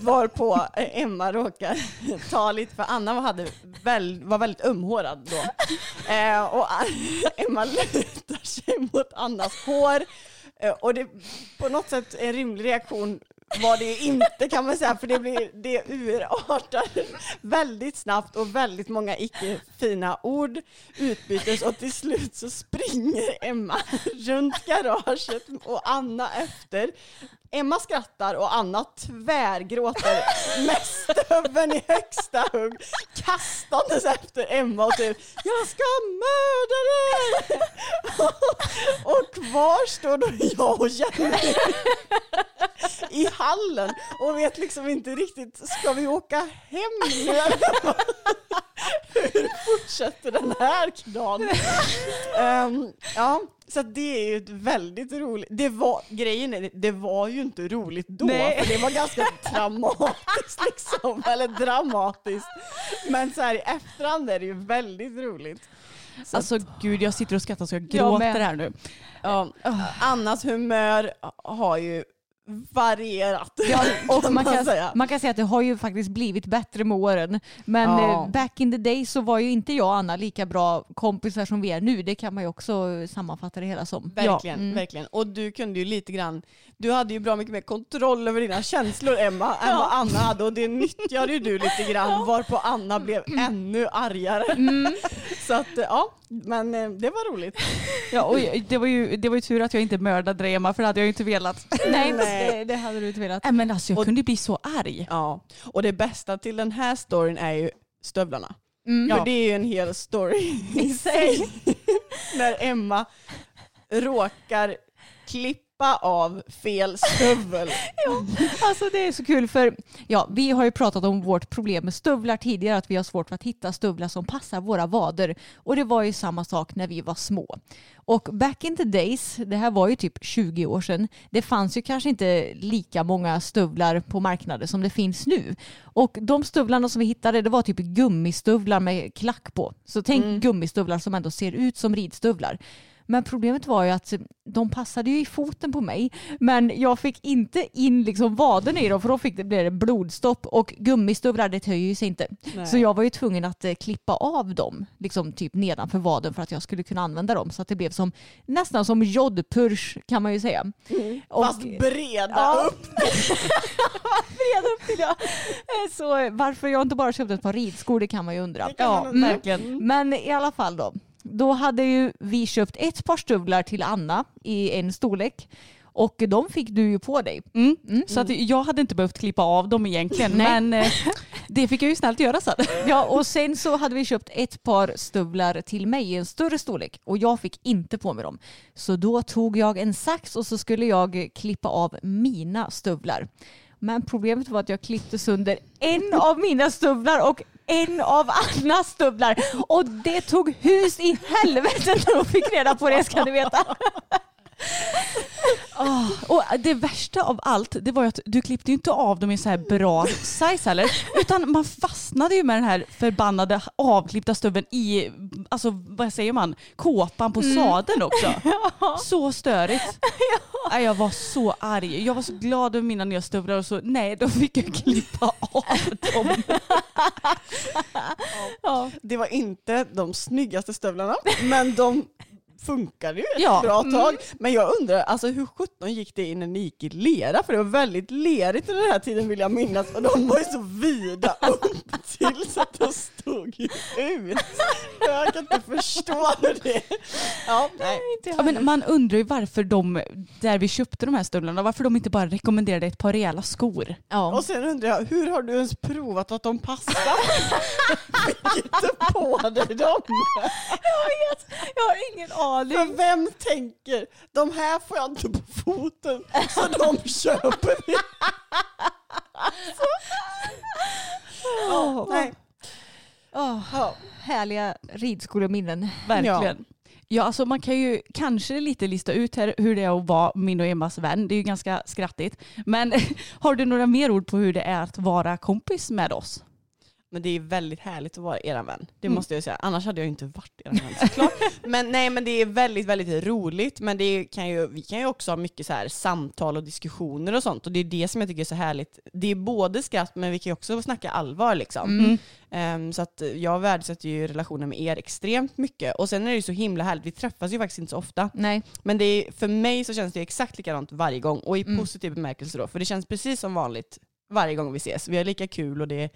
Varpå Emma råkar ta lite, för Anna hade väl, var väldigt ömhårad då. Eh, och [laughs] Emma lutar sig mot Annas hår eh, Och det på något sätt en rimlig reaktion var det inte kan man säga, för det, blir, det urartar väldigt snabbt och väldigt många icke fina ord utbytes och till slut så springer Emma runt garaget och Anna efter. Emma skrattar och Anna tvärgråter [laughs] med stöveln i högsta hugg kastandes efter Emma och typ Jag ska mörda dig! [laughs] och kvar står då jag och Jenny i hallen och vet liksom inte riktigt, ska vi åka hem nu? Hur [laughs] fortsätter den här knaden? Ehm, ja, så det är ju ett väldigt roligt, det var, grejen är, det var ju inte roligt då, Nej. för det var ganska traumatiskt liksom, [laughs] eller dramatiskt. Men så här i efterhand är det ju väldigt roligt. Så Alltså gud, jag sitter och skrattar så jag Jag gråter med. här nu. Ja, Annas humör har ju varierat. Ja, [laughs] och man, kan, säga. man kan säga att det har ju faktiskt blivit bättre med åren. Men Ja. eh, back in the day så var ju inte jag och Anna lika bra kompisar som vi är nu. Det kan man ju också sammanfatta det hela som. Verkligen, Mm. verkligen. Och du kunde ju lite grann, du hade ju bra mycket mer kontroll över dina känslor Emma [laughs] än vad Anna hade och det nyttjade ju du lite grann [laughs] varpå Anna blev ännu argare. Mm. Så att ja, men eh, det var roligt. Ja, och det, var ju, det var ju tur att jag inte mördade dig Emma, för det hade jag ju inte velat. Nej, Nej. Det, det hade du inte velat. Nej, men alltså jag Och- kunde bli så arg. Ja, och det bästa till den här storyn är ju stövlarna. Mm. För det är ju en hel story i sig. [laughs] När Emma råkar klippa av fel stövel. [laughs] Alltså det är så kul för ja, vi har ju pratat om vårt problem med stövlar tidigare, att vi har svårt för att hitta stövlar som passar våra vader. Och det var ju samma sak när vi var små. Och back in the days, det här var ju typ 20 år sedan, det fanns ju kanske inte lika många stövlar på marknaden som det finns nu. Och de stövlarna som vi hittade, det var typ gummistövlar med klack på. Så tänk gummistövlar som ändå ser ut som ridstövlar. Men problemet var ju att de passade ju i foten på mig. Men jag fick inte in liksom vaderna i dem för då fick det, blev det blodstopp och gummistövlar det töjer sig inte. Nej. Så jag var ju tvungen att eh, klippa av dem liksom typ nedanför vaden för att jag skulle kunna använda dem. Så att det blev som nästan som jodpurs kan man ju säga. Och- Fast breda Ja. upp. [laughs] Breda upp till jag. Eh, Så varför jag inte bara köpte ett par ridskor det kan man ju undra. Kan Ja, verkligen. Men i alla fall då. Då hade ju vi köpt ett par stövlar till Anna i en storlek. Och de fick du ju på dig. Mm. Så att jag hade inte behövt klippa av dem egentligen, men eh, det fick jag ju snällt göra sen. [laughs] Ja, och sen så hade vi köpt ett par stövlar till mig i en större storlek och jag fick inte på mig dem. Så då tog jag en sax och så skulle jag klippa av mina stövlar. Men problemet var att jag klippte sönder en av mina stövlar och en av Annas stövlar. Och det tog hus i helvete när hon fick reda på det ska du veta. Ah, och det värsta av allt, det var ju att du klippte ju inte av dem i så här bra size heller. Utan man fastnade ju med den här förbannade avklippta stöveln i, alltså vad säger man, kåpan på sadeln också. [laughs] Så störigt. [laughs] Nej, Jag var så arg. Jag var så glad över mina nya stövlar och så nej, då fick jag klippa av dem. [laughs] Ja. Det var inte de snyggaste stövlarna, men de funkade ju ett Ja. bra tag. Men jag undrar, alltså hur sjutton gick det in när ni gick i lera? För det var väldigt lerigt under den här tiden vill jag minnas och de var ju så vida upp till så att de stod ju ut. Jag kan inte förstå det. Ja, nej. Ja, men man undrar ju varför de, där vi köpte de här stövlarna, varför de inte bara rekommenderade ett par rejäla skor. Ja. Och sen undrar jag, hur har du ens provat att de passar? [laughs] Fick inte på dig dem? Jag har ingen aning. För vem tänker, de här får jag inte på foten, så de köper vi. [laughs] Ja, nej. Åh, Ja. härliga ridskoleminnen. Verkligen. Ja. alltså man kan ju kanske lite lista ut här hur det är att vara min och Emmas vän. Det är ju ganska skrattigt. Men [laughs] har du några mer ord på hur det är att vara kompis med oss? Men det är väldigt härligt att vara er vän. Det Mm. måste jag säga. Annars hade jag inte varit er vän [laughs] såklart. men nej men det är väldigt, väldigt roligt. Men det kan ju, vi kan ju också ha mycket så här samtal och diskussioner och sånt. Och det är det som jag tycker är så härligt. Det är både skratt men vi kan ju också snacka allvar liksom. Mm. Ehm, så att jag värdesätter ju relationen med er extremt mycket. Och sen är det ju så himla härligt, vi träffas ju faktiskt inte så ofta. Nej. Men det är, för mig så känns det exakt likadant varje gång och i Mm. positiv bemärkelse då. För det känns precis som vanligt varje gång vi ses. Vi har lika kul och det är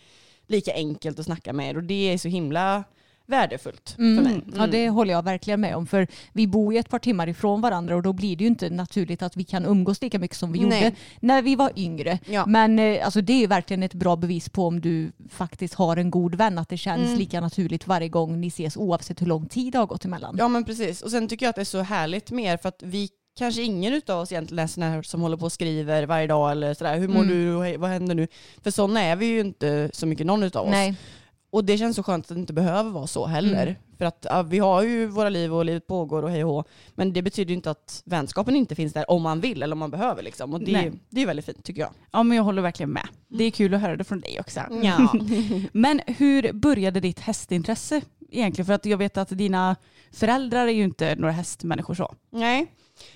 lika enkelt att snacka med er och det är så himla värdefullt Mm. för mig. Ja, det håller jag verkligen med om. För vi bor ju ett par timmar ifrån varandra och då blir det ju inte naturligt att vi kan umgås lika mycket som vi Nej. gjorde när vi var yngre. Ja. Men eh, alltså, det är ju verkligen ett bra bevis på om du faktiskt har en god vän, att det känns Mm. lika naturligt varje gång ni ses oavsett hur lång tid det har gått emellan. Ja men precis. Och sen tycker jag att det är så härligt med er för att vi kanske ingen utav oss egentligen är såna här som håller på och skriver varje dag eller sådär. Hur mår Mm. du vad händer nu? För sådana är vi ju inte så mycket någon utav oss. Nej. Och det känns så skönt att det inte behöver vara så heller. Mm. För att ja, vi har ju våra liv och livet pågår och hej och hå. Men det betyder ju inte att vänskapen inte finns där om man vill eller om man behöver. Liksom. Och det, Nej. det är väldigt fint tycker jag. Ja men jag håller verkligen med. Det är kul att höra det från dig också. Ja. [laughs] Men hur började ditt hästintresse egentligen? För att jag vet att dina föräldrar är ju inte några hästmänniskor så. Nej,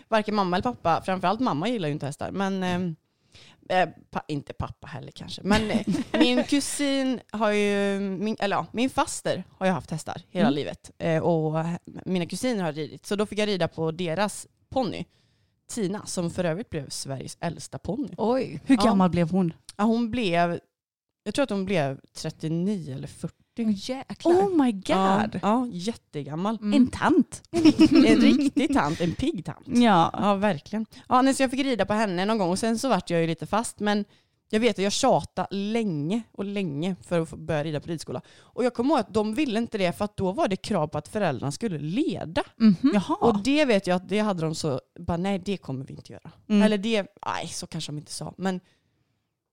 varken mamma eller pappa. Framförallt mamma gillar ju inte hästar. Men eh, eh, pa, inte pappa heller kanske. Men eh, [laughs] min kusin har ju, min, eller ja, min faster har ju haft hästar hela Mm. livet. Eh, och mina kusiner har ridit. Så då fick jag rida på deras ponny. Tina, som för övrigt blev Sveriges äldsta ponny. Oj. Hur Ja. gammal blev hon? Ja, hon blev, jag tror att hon blev 39 eller 40. Jäklar. Oh my god. Ja, ja, jättegammal. Mm. En tant. [laughs] En riktig tant, en pigg tant. Ja. Ja, verkligen. Ja, nej, så jag fick rida på henne någon gång och sen så vart jag ju lite fast. Men jag vet att jag tjatade länge och länge för att börja rida på ridskola. Och jag kommer ihåg att de ville inte det för att då var det krav på att föräldrarna skulle leda. Mhm. Jaha. Och det vet jag att det hade de så, bara nej det kommer vi inte göra. Mm. Eller det, nej så kanske de inte sa. Men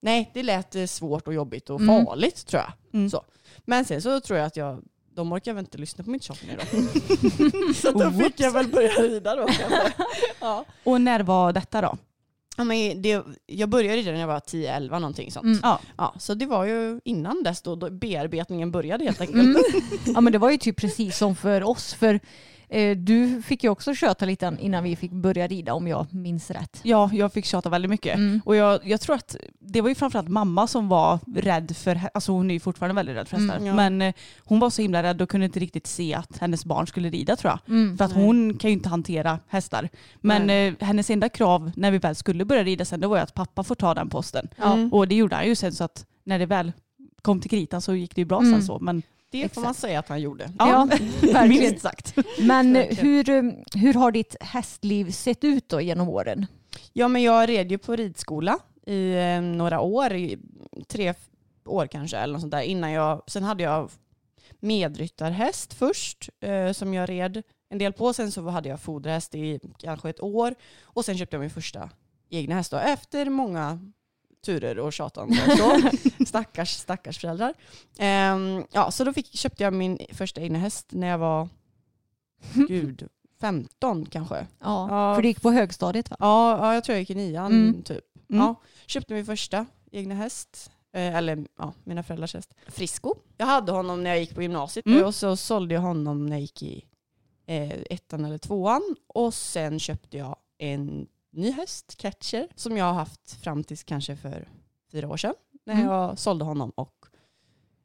nej, det lät eh, svårt och jobbigt och Mm. farligt tror jag. Mm. Så. Men sen så tror jag att jag, de orkar väl inte lyssna på mitt tjatande då. [laughs] så då fick jag väl börja rida då [laughs] ja. Och när var detta då? Ja, men det, jag började rida när jag var 10-11 någonting sånt. Mm. Ja. Ja, så det var ju innan dess då, då bearbetningen började helt enkelt. Mm. Ja men det var ju typ precis som för oss. För du fick ju också köta lite innan vi fick börja rida om jag minns rätt. Ja, jag fick tjata väldigt mycket. Mm. Och jag, jag tror att det var ju framförallt mamma som var rädd för, alltså hon är ju fortfarande väldigt rädd för hästar. Mm, ja. Men eh, hon var så himla rädd och kunde inte riktigt se att hennes barn skulle rida tror jag. Mm. För att Nej. hon kan ju inte hantera hästar. Men eh, hennes enda krav när vi väl skulle börja rida sen det var ju att pappa får ta den posten. Mm. Och det gjorde han ju sen så att när det väl kom till kritan så gick det ju bra Mm. sen så. Men Det får man säga att han gjorde. Ja, [laughs] verkligen. minst sagt. Men hur, hur har ditt hästliv sett ut då genom åren? Ja men jag red ju på ridskola i eh, några år, i tre år kanske eller något sånt där innan jag, sen hade jag medryttarhäst först eh, som jag red en del på, sen så hade jag foderhäst i kanske ett år och sen köpte jag min första egna häst då, efter många turer och tjatande. Så. [laughs] stackars, stackars föräldrar. Ehm, ja, så då fick, köpte jag min första egna häst när jag var, [laughs] gud, 15 kanske. Ja, Ja. för du gick på högstadiet va? Ja, ja jag tror jag gick i nian Mm. typ. Mm. Ja, köpte min första egna häst. Eh, eller ja, mina föräldrars häst. Frisco. Jag hade honom när jag gick på gymnasiet Mm. och så sålde jag honom när jag gick i eh, ettan eller tvåan. Och sen köpte jag en ny häst, Catcher, som jag har haft fram tills kanske för fyra år sedan. När Mm. jag sålde honom och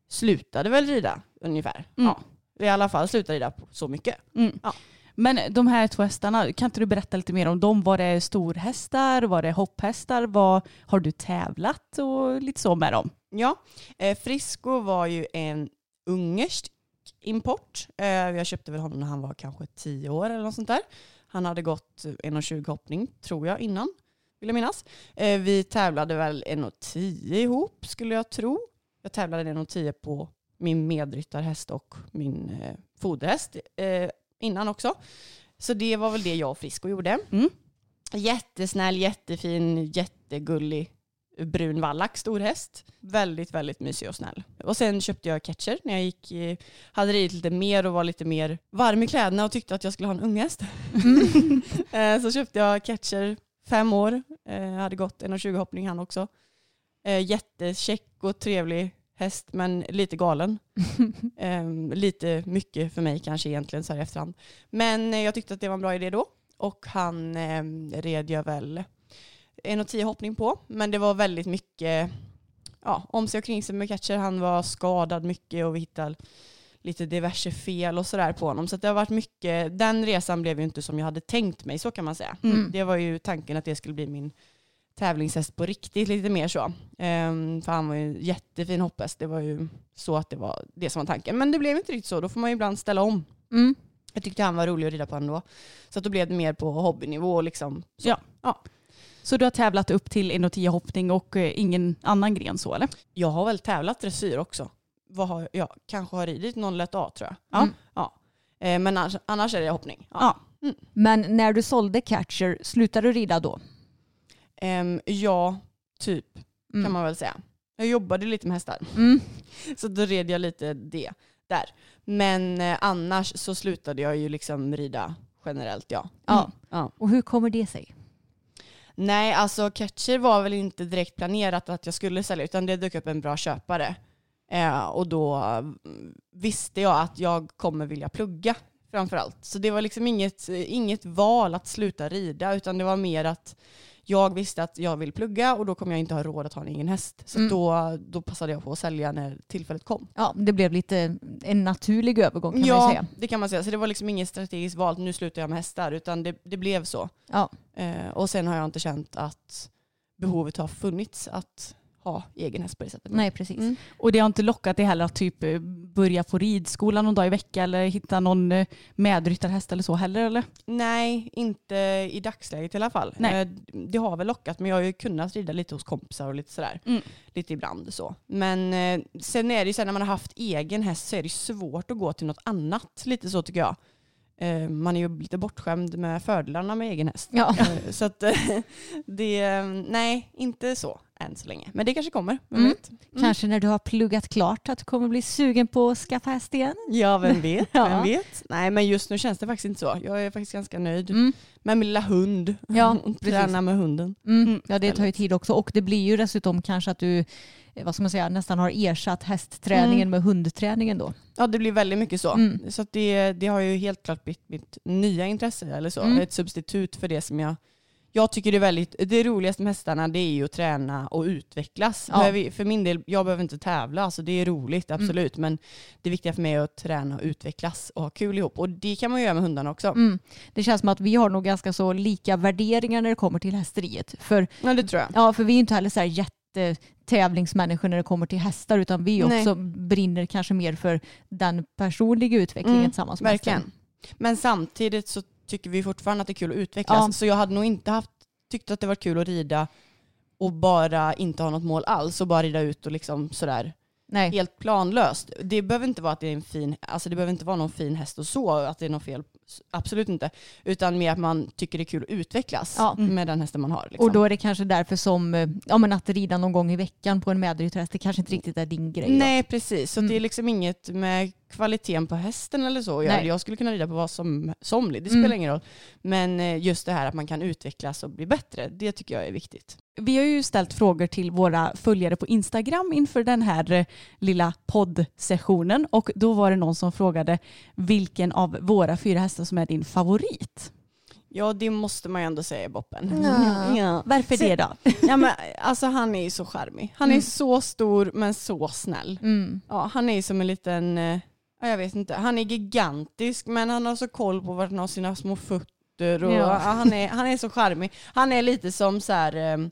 slutade väl rida ungefär. Mm. Ja, i alla fall slutade rida så mycket. Mm. Ja. Men de här två hästarna, kan inte du berätta lite mer om dem? Var det storhästar? Var det hopphästar? Var, har du tävlat och lite så med dem? Ja, eh, Frisco var ju en ungersk import. Eh, jag köpte väl honom när han var kanske 10 år eller något sånt där. Han hade gått 1,20 hoppning tror jag innan, vill jag minnas. Eh, vi tävlade väl 1,10 ihop skulle jag tro. Jag tävlade 1,10 på min medryttarhäst och min eh, foderhäst eh, innan också. Så det var väl det jag och Frisco gjorde. Mm. Jättesnäll, jättefin, jättegullig brun vallack, stor häst. Väldigt, väldigt mysig och snäll. Och sen köpte jag Catcher när jag gick, hade ridit lite mer och var lite mer varm i kläderna och tyckte att jag skulle ha en unghäst. [laughs] Eh, så köpte jag Catcher, fem år, eh, hade gått 1,20 hoppning han också. Eh, Jättecheck och trevlig häst men lite galen. [laughs] Ehm, lite mycket för mig kanske egentligen så här i efterhand. Men jag tyckte att det var en bra idé då och han eh, red jag väl en och tio hoppning på. Men det var väldigt mycket ja, om sig och kring sig med catcher. Han var skadad mycket och vi hittade lite diverse fel och sådär på honom. Så det har varit mycket, den resan blev ju inte som jag hade tänkt mig, så kan man säga. Mm. Det var ju tanken att det skulle bli min tävlingshäst på riktigt, lite mer så. Ehm, för han var ju en jättefin hopphäst. Det var ju så att det var det som var tanken. Men det blev inte riktigt så, då får man ju ibland ställa om. Mm. Jag tyckte han var rolig att rida på ändå. Så att då blev det mer på hobbynivå liksom. Så. Ja. ja. Så du har tävlat upp till 1,10 hoppning och eh, ingen annan gren så eller? Jag har väl tävlat dressyr också. Vad har jag? kanske har ridit någon lätt A tror jag. Ja. ja. Eh, men annars, annars är det hoppning. Ja. Men när du sålde catcher, slutade du rida då? Ehm, ja, typ Mm. kan man väl säga. Jag jobbade lite med hästar. Mm. [laughs] Så då red jag lite det där. Men eh, annars så slutade jag ju liksom rida generellt ja. Ja. ja. Och hur kommer det sig? Nej, alltså catcher var väl inte direkt planerat att jag skulle sälja utan det dök upp en bra köpare. Eh, och då mm, visste jag att jag kommer vilja plugga framförallt. Så det var liksom inget, inget val att sluta rida utan det var mer att jag visste att jag vill plugga och då kommer jag inte ha råd att ha en egen häst. Så Mm. då, då passade jag på att sälja när tillfället kom. Ja, det blev lite en naturlig övergång kan man ju ja, säga. det kan man säga. Så det var liksom inget strategiskt val, nu slutar jag med hästar, utan det, det blev så. Ja. Eh, och sen har jag inte känt att behovet har funnits att ha egen häst på det sättet. Nej, precis. Mm. Och det har inte lockat dig heller att typ eh, börja på ridskolan någon dag i veckan eller hitta någon eh, medryttarhäst eller så heller eller? Nej, inte i dagsläget i alla fall. Nej. Eh, det har väl lockat, men jag har ju kunnat rida lite hos kompisar och lite sådär. Mm. Lite ibland så. Men sen är det ju så här, när man har haft egen häst så är det svårt att gå till något annat. Lite så tycker jag. Man är ju lite bortskämd med fördelarna med egen häst. Ja. Så att [laughs] det, nej, inte så än så länge. Men det kanske kommer, Mm. Mm. Kanske när du har pluggat klart att du kommer bli sugen på att skaffa häst igen? Ja, vem vet? [laughs] Ja. Vem vet? Nej, men just nu känns det faktiskt inte så. Jag är faktiskt ganska nöjd Mm. med min lilla hund. Ja, [laughs] Träna med hunden. Mm. Ja, det tar ju tid också. Och det blir ju dessutom kanske att du eh, vad ska man säga, nästan har ersatt hästträningen Mm. med hundträningen då. Ja, det blir väldigt mycket så. Mm. Så det, det har ju helt klart blivit mitt nya intresse eller så. Mm. Ett substitut för det som jag jag tycker det är väldigt, det roligaste med hästarna det är ju att träna och utvecklas. Ja. För min del, jag behöver inte tävla, alltså det är roligt absolut, men det viktiga för mig är att träna och utvecklas och ha kul ihop. Och det kan man ju göra med hundarna också. Mm. Det känns som att vi har nog ganska så lika värderingar när det kommer till hästeriet. För, Ja, det tror jag. ja, för vi är inte heller så här jättetävlingsmänniskor när det kommer till hästar utan vi Nej. också brinner kanske mer för den personliga utvecklingen Mm, tillsammans med Verkligen. hästen. Men samtidigt så tycker vi fortfarande att det är kul att utvecklas. Ja. Så jag hade nog inte haft, tyckt att det var kul att rida och bara inte ha något mål alls och bara rida ut och liksom sådär Nej. helt planlöst. Det behöver inte vara att det är en fin, alltså det behöver inte vara någon fin häst och så, att det är något fel. Absolut inte. Utan mer att man tycker det är kul att utvecklas Ja. med den hästen man har. Liksom. Och då är det kanske därför som eh, ja, men att rida någon gång i veckan på en medryttarhäst, det kanske inte riktigt är din grej. då. Nej precis, så Mm. det är liksom inget med kvaliteten på hästen eller så. Jag, Nej. jag skulle kunna rida på vad som somlig, det Mm. spelar ingen roll. Men eh, just det här att man kan utvecklas och bli bättre, det tycker jag är viktigt. Vi har ju ställt frågor till våra följare på Instagram inför den här eh, lilla poddsessionen och då var det någon som frågade vilken av våra fyra hästar som är din favorit. Ja det måste man ju ändå säga Boppen. Ja. Ja. Varför Se- det då? Ja, men, alltså han är ju så charmig. Han är Mm. så stor men så snäll. Mm. Ja, han är ju som en liten, eh, ja, jag vet inte, han är gigantisk men han har så koll på vart han har sina små fötter och Ja. ja. han, är, han är så charmig. Han är lite som så här, eh,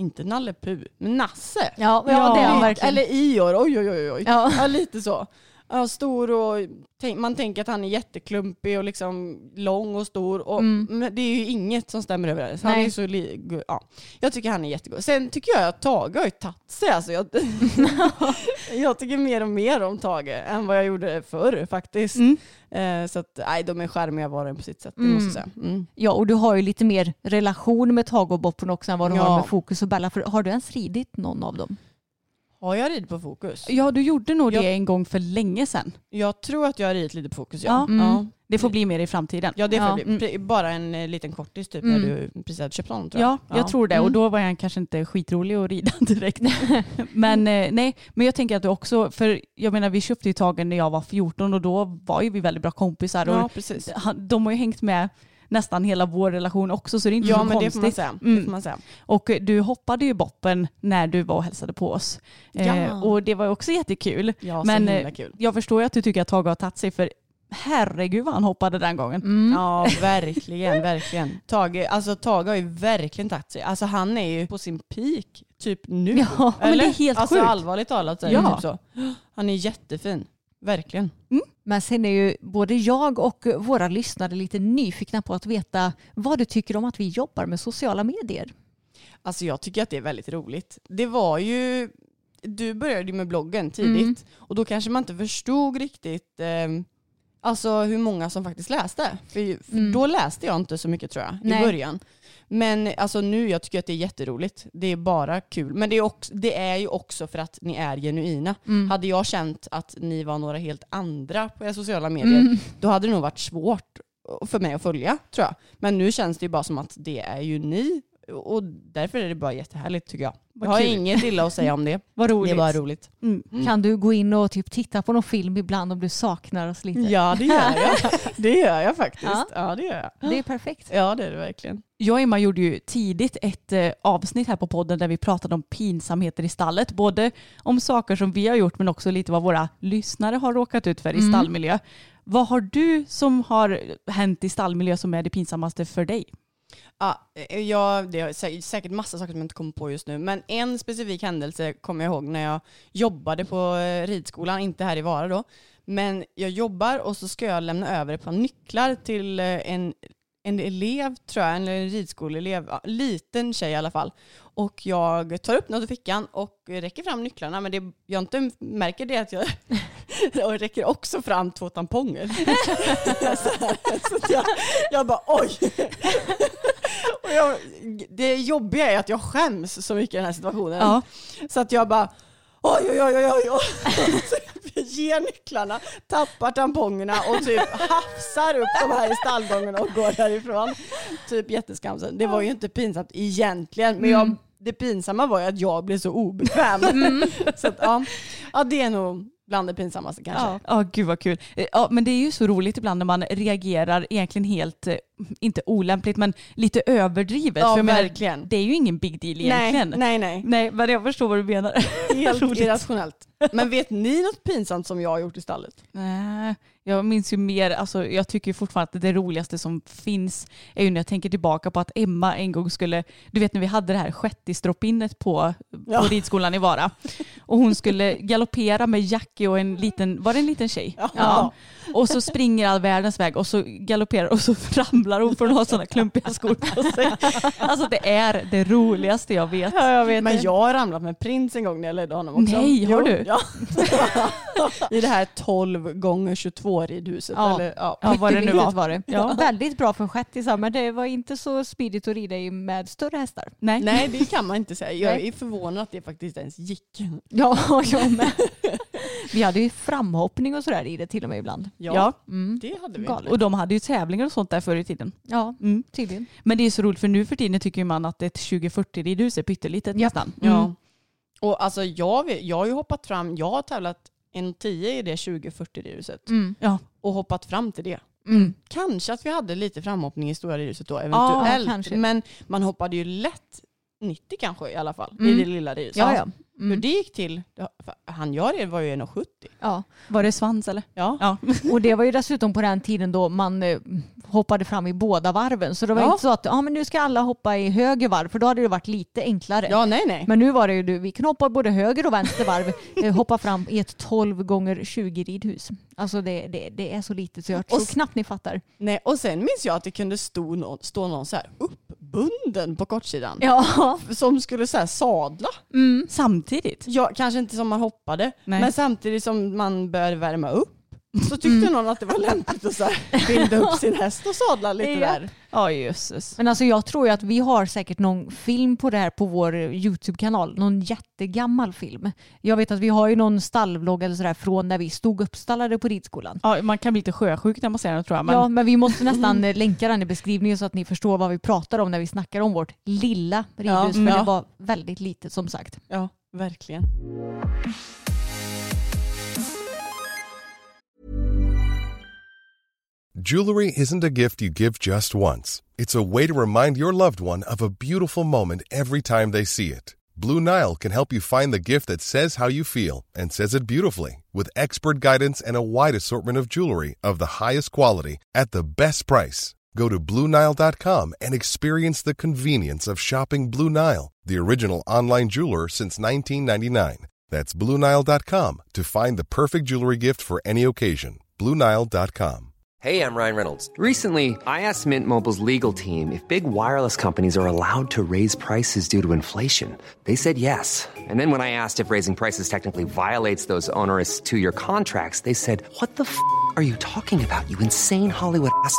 inte Nalle Puh, men Nasse. Ja, ja, det är han verkligen. Eller Ior, oj oj oj. oj. ja. Ja, lite så. Ja, stor och man tänker att han är jätteklumpig och liksom lång och stor. Och, Mm. Men det är ju inget som stämmer överens. Han Nej. är så ja. Jag tycker han är jättegod. Sen tycker jag att Tage har ju tagit sig. Alltså jag, [laughs] jag tycker mer och mer om Tage än vad jag gjorde förr faktiskt. Mm. Eh, så att, nej, de är charmiga var och en på sitt sätt. Det Mm. måste jag säga. Mm. ja, och du har ju lite mer relation med Tage och Boppen också än vad du Ja. har med Fokus och Bella. För har du ens ridit någon av dem? Har jag ridit på fokus? Ja, du gjorde nog Jag- det en gång för länge sedan. Jag tror att jag har ridit lite på fokus ja. Ja. Mm. Ja. Det får bli mer i framtiden. Ja det får Ja. bli. Pre- bara en eh, liten kortis typ Mm. när du precis hade köpt honom tror jag. Ja, jag tror det. Och Mm. då var han kanske inte skitrolig att rida [laughs] direkt. [laughs] men eh, nej, men jag tänker att du också, för jag menar vi köpte ju Tagen när jag var 14 och då var ju vi väldigt bra kompisar. Och Ja precis. de har ju hängt med nästan hela vår relation också så det är inte Ja så men det konstigt. får man säga. Det Mm. får man säga. Och du hoppade ju boppen när du var och hälsade på oss. Eh, Ja. och det var ju också jättekul. Ja Men, himla eh, kul. Jag förstår ju att du tycker att Tage har tagit sig för herregud vad han hoppade den gången. Mm. Ja verkligen, [laughs] verkligen. Tage, alltså Tage har ju verkligen tagit sig. Alltså han är ju på sin peak typ nu. Ja, [laughs] men det är helt alltså sjukt. allvarligt talat så är det Ja. typ så. Han är jättefin. Verkligen. Men sen är ju både jag och våra lyssnare lite nyfikna på att veta vad du tycker om att vi jobbar med sociala medier. Alltså jag tycker att det är väldigt roligt. Det var ju, du började med bloggen tidigt Mm. och då kanske man inte förstod riktigt eh, alltså hur många som faktiskt läste. För, för Mm. då läste jag inte så mycket tror jag Nej. i början. Men alltså nu, jag tycker att det är jätteroligt. Det är bara kul. Men det är, också, det är ju också för att ni är genuina. Mm. Hade jag känt att ni var några helt andra på era sociala medier, Mm. då hade det nog varit svårt för mig att följa tror jag. Men nu känns det ju bara som att det är ju ni och därför är det bara jättehärligt tycker jag. Jag har kul. inget illa att säga om det. [laughs] Vad Det roligt. är bara roligt. Mm. Kan du gå in och typ titta på någon film ibland om du saknar oss lite? Ja det gör jag. [laughs] Det gör jag faktiskt. Ja. Ja, det gör jag. Det är perfekt. Ja det är det verkligen. Jag och Emma gjorde ju tidigt ett eh, avsnitt här på podden där vi pratade om pinsamheter i stallet. Både om saker som vi har gjort men också lite vad våra lyssnare har råkat ut för i Mm. stallmiljö. Vad har du som har hänt i stallmiljö som är det pinsammaste för dig? Ja, eh, ja, det är säkert massa saker som jag inte kommer på just nu. Men en specifik händelse kommer jag ihåg när jag jobbade på eh, ridskolan, inte här i Vara då. Men jag jobbar och så ska jag lämna över ett par nycklar till eh, en, en elev, tror jag, eller en ridskoleelev, ja, liten tjej i alla fall. Och jag tar upp något ur fickan och räcker fram nycklarna, men det, jag inte märker det att jag [laughs] och räcker också fram två tamponger. [laughs] så här, så jag, jag bara oj. [laughs] och jag, det jobbiga är att jag skäms så mycket i den här situationen. Ja. Så att jag bara oj oj oj oj oj. Jag ger nycklarna, tappar tampongerna och typ hafsar upp de här i stallgången och går därifrån. Typ jätteskamsen. Det var ju inte pinsamt egentligen men jag, det pinsamma var ju att jag blev så obekväm. Så att, ja. ja det är nog bland det pinsammaste kanske. Ja, ja gud vad kul. Eh, Ja, men det är ju så roligt ibland när man reagerar egentligen helt, eh, inte olämpligt, men lite överdrivet. Ja, För verkligen. det är ju ingen big deal egentligen. Nej, nej, nej. Nej, men jag förstår vad du menar. [laughs] Helt irrationellt. Men vet ni något pinsamt som jag har gjort i stallet? Nej, jag minns ju mer, alltså jag tycker fortfarande att det roligaste som finns är ju när jag tänker tillbaka på att Emma en gång skulle, du vet när vi hade det här shettisdroppinnet på, Ja. på ridskolan i Vara. Och hon skulle galoppera med Jackie och en liten, var det en liten tjej? Ja. Och så springer all världens väg och så galopperar och så ramlar hon för hon har sådana klumpiga skor på sig. Alltså det är det roligaste jag vet. Ja, jag vet Men jag har ramlat med prins en gång när jag ledde honom också. Nej, har Jo, du? Ja. [laughs] I det här 12 gånger 22 ridhuset. Ja. Eller, ja. Ja, vad det nu var. var det. Ja. Väldigt bra för en shettisar men det var inte så smidigt att rida i med större hästar. Nej. Nej det kan man inte säga. Jag är förvånad att det faktiskt ens gick. Ja, jag med. [laughs] Vi hade ju framhoppning och sådär i det till och med ibland. Ja, Ja. Mm. det hade vi. Galet. Och de hade ju tävlingar och sånt där förr i tiden. Ja, Mm. tydligen. Men det är så roligt för nu för tiden tycker man att ett 2040 ridhus är pyttelitet Ja. nästan. Ja. Mm. Och alltså jag, jag har ju hoppat fram, jag har tävlat 1.10 i det 2040 ridhuset Mm. Ja. och hoppat fram till det. Mm. Kanske att vi hade lite framhoppning i stora ridhuset då, Ja, eventuellt. kanske. men man hoppade ju lätt 90 kanske i alla fall Mm. i det lilla ridhuset. Ja, ja. Hur Mm. det gick till, han jag red var ju 1,70. ja. Var det svans eller? Ja. Ja. [laughs] Och det var ju dessutom på den tiden då man eh, hoppade fram i båda varven. Så det var Ja. inte så att ah, men nu ska alla hoppa i höger varv för då hade det varit lite enklare. ja, nej nej. Men nu var det ju du, vi kan hoppa både höger och vänster varv, [laughs] eh, hoppa fram i ett 12 gånger 20 ridhus. Alltså det, det, det är så litet så jag tror knappt ni fattar. nej. Och sen minns jag att det kunde stå någon, stå någon så här uppbunden på kortsidan. Ja. Som skulle så här sadla. Samtidigt? Ja, kanske inte som man hoppade, Nej. men samtidigt som man bör värma upp. så tyckte någon att det var lämpligt att så här binda upp sin häst och sadla lite Ja. där. Ja jösses. Men alltså jag tror ju att vi har säkert någon film på det här på vår YouTube-kanal. Någon jättegammal film. Jag vet att vi har ju någon stallvlogg eller sådär från när vi stod uppstallade på ridskolan. Ja, man kan bli lite sjösjuk när man ser den tror jag. Men Ja, men vi måste [laughs] nästan länka den i beskrivningen så att ni förstår vad vi pratar om när vi snackar om vårt lilla ridhus. Ja, för ja. det var väldigt litet som sagt. Ja, verkligen. Jewelry isn't a gift you give just once. It's a way to remind your loved one of a beautiful moment every time they see it. Blue Nile can help you find the gift that says how you feel and says it beautifully with expert guidance and a wide assortment of jewelry of the highest quality at the best price. Go to BlueNile.com and experience the convenience of shopping Blue Nile, the original online jeweler since 1999. That's BlueNile.com to find the perfect jewelry gift for any occasion. BlueNile.com. Hey, I'm Ryan Reynolds. Recently, I asked Mint Mobile's legal team if big wireless companies are allowed to raise prices due to inflation. They said yes. And then when I asked if raising prices technically violates those onerous two year contracts, they said, What the f are you talking about, you insane Hollywood ass?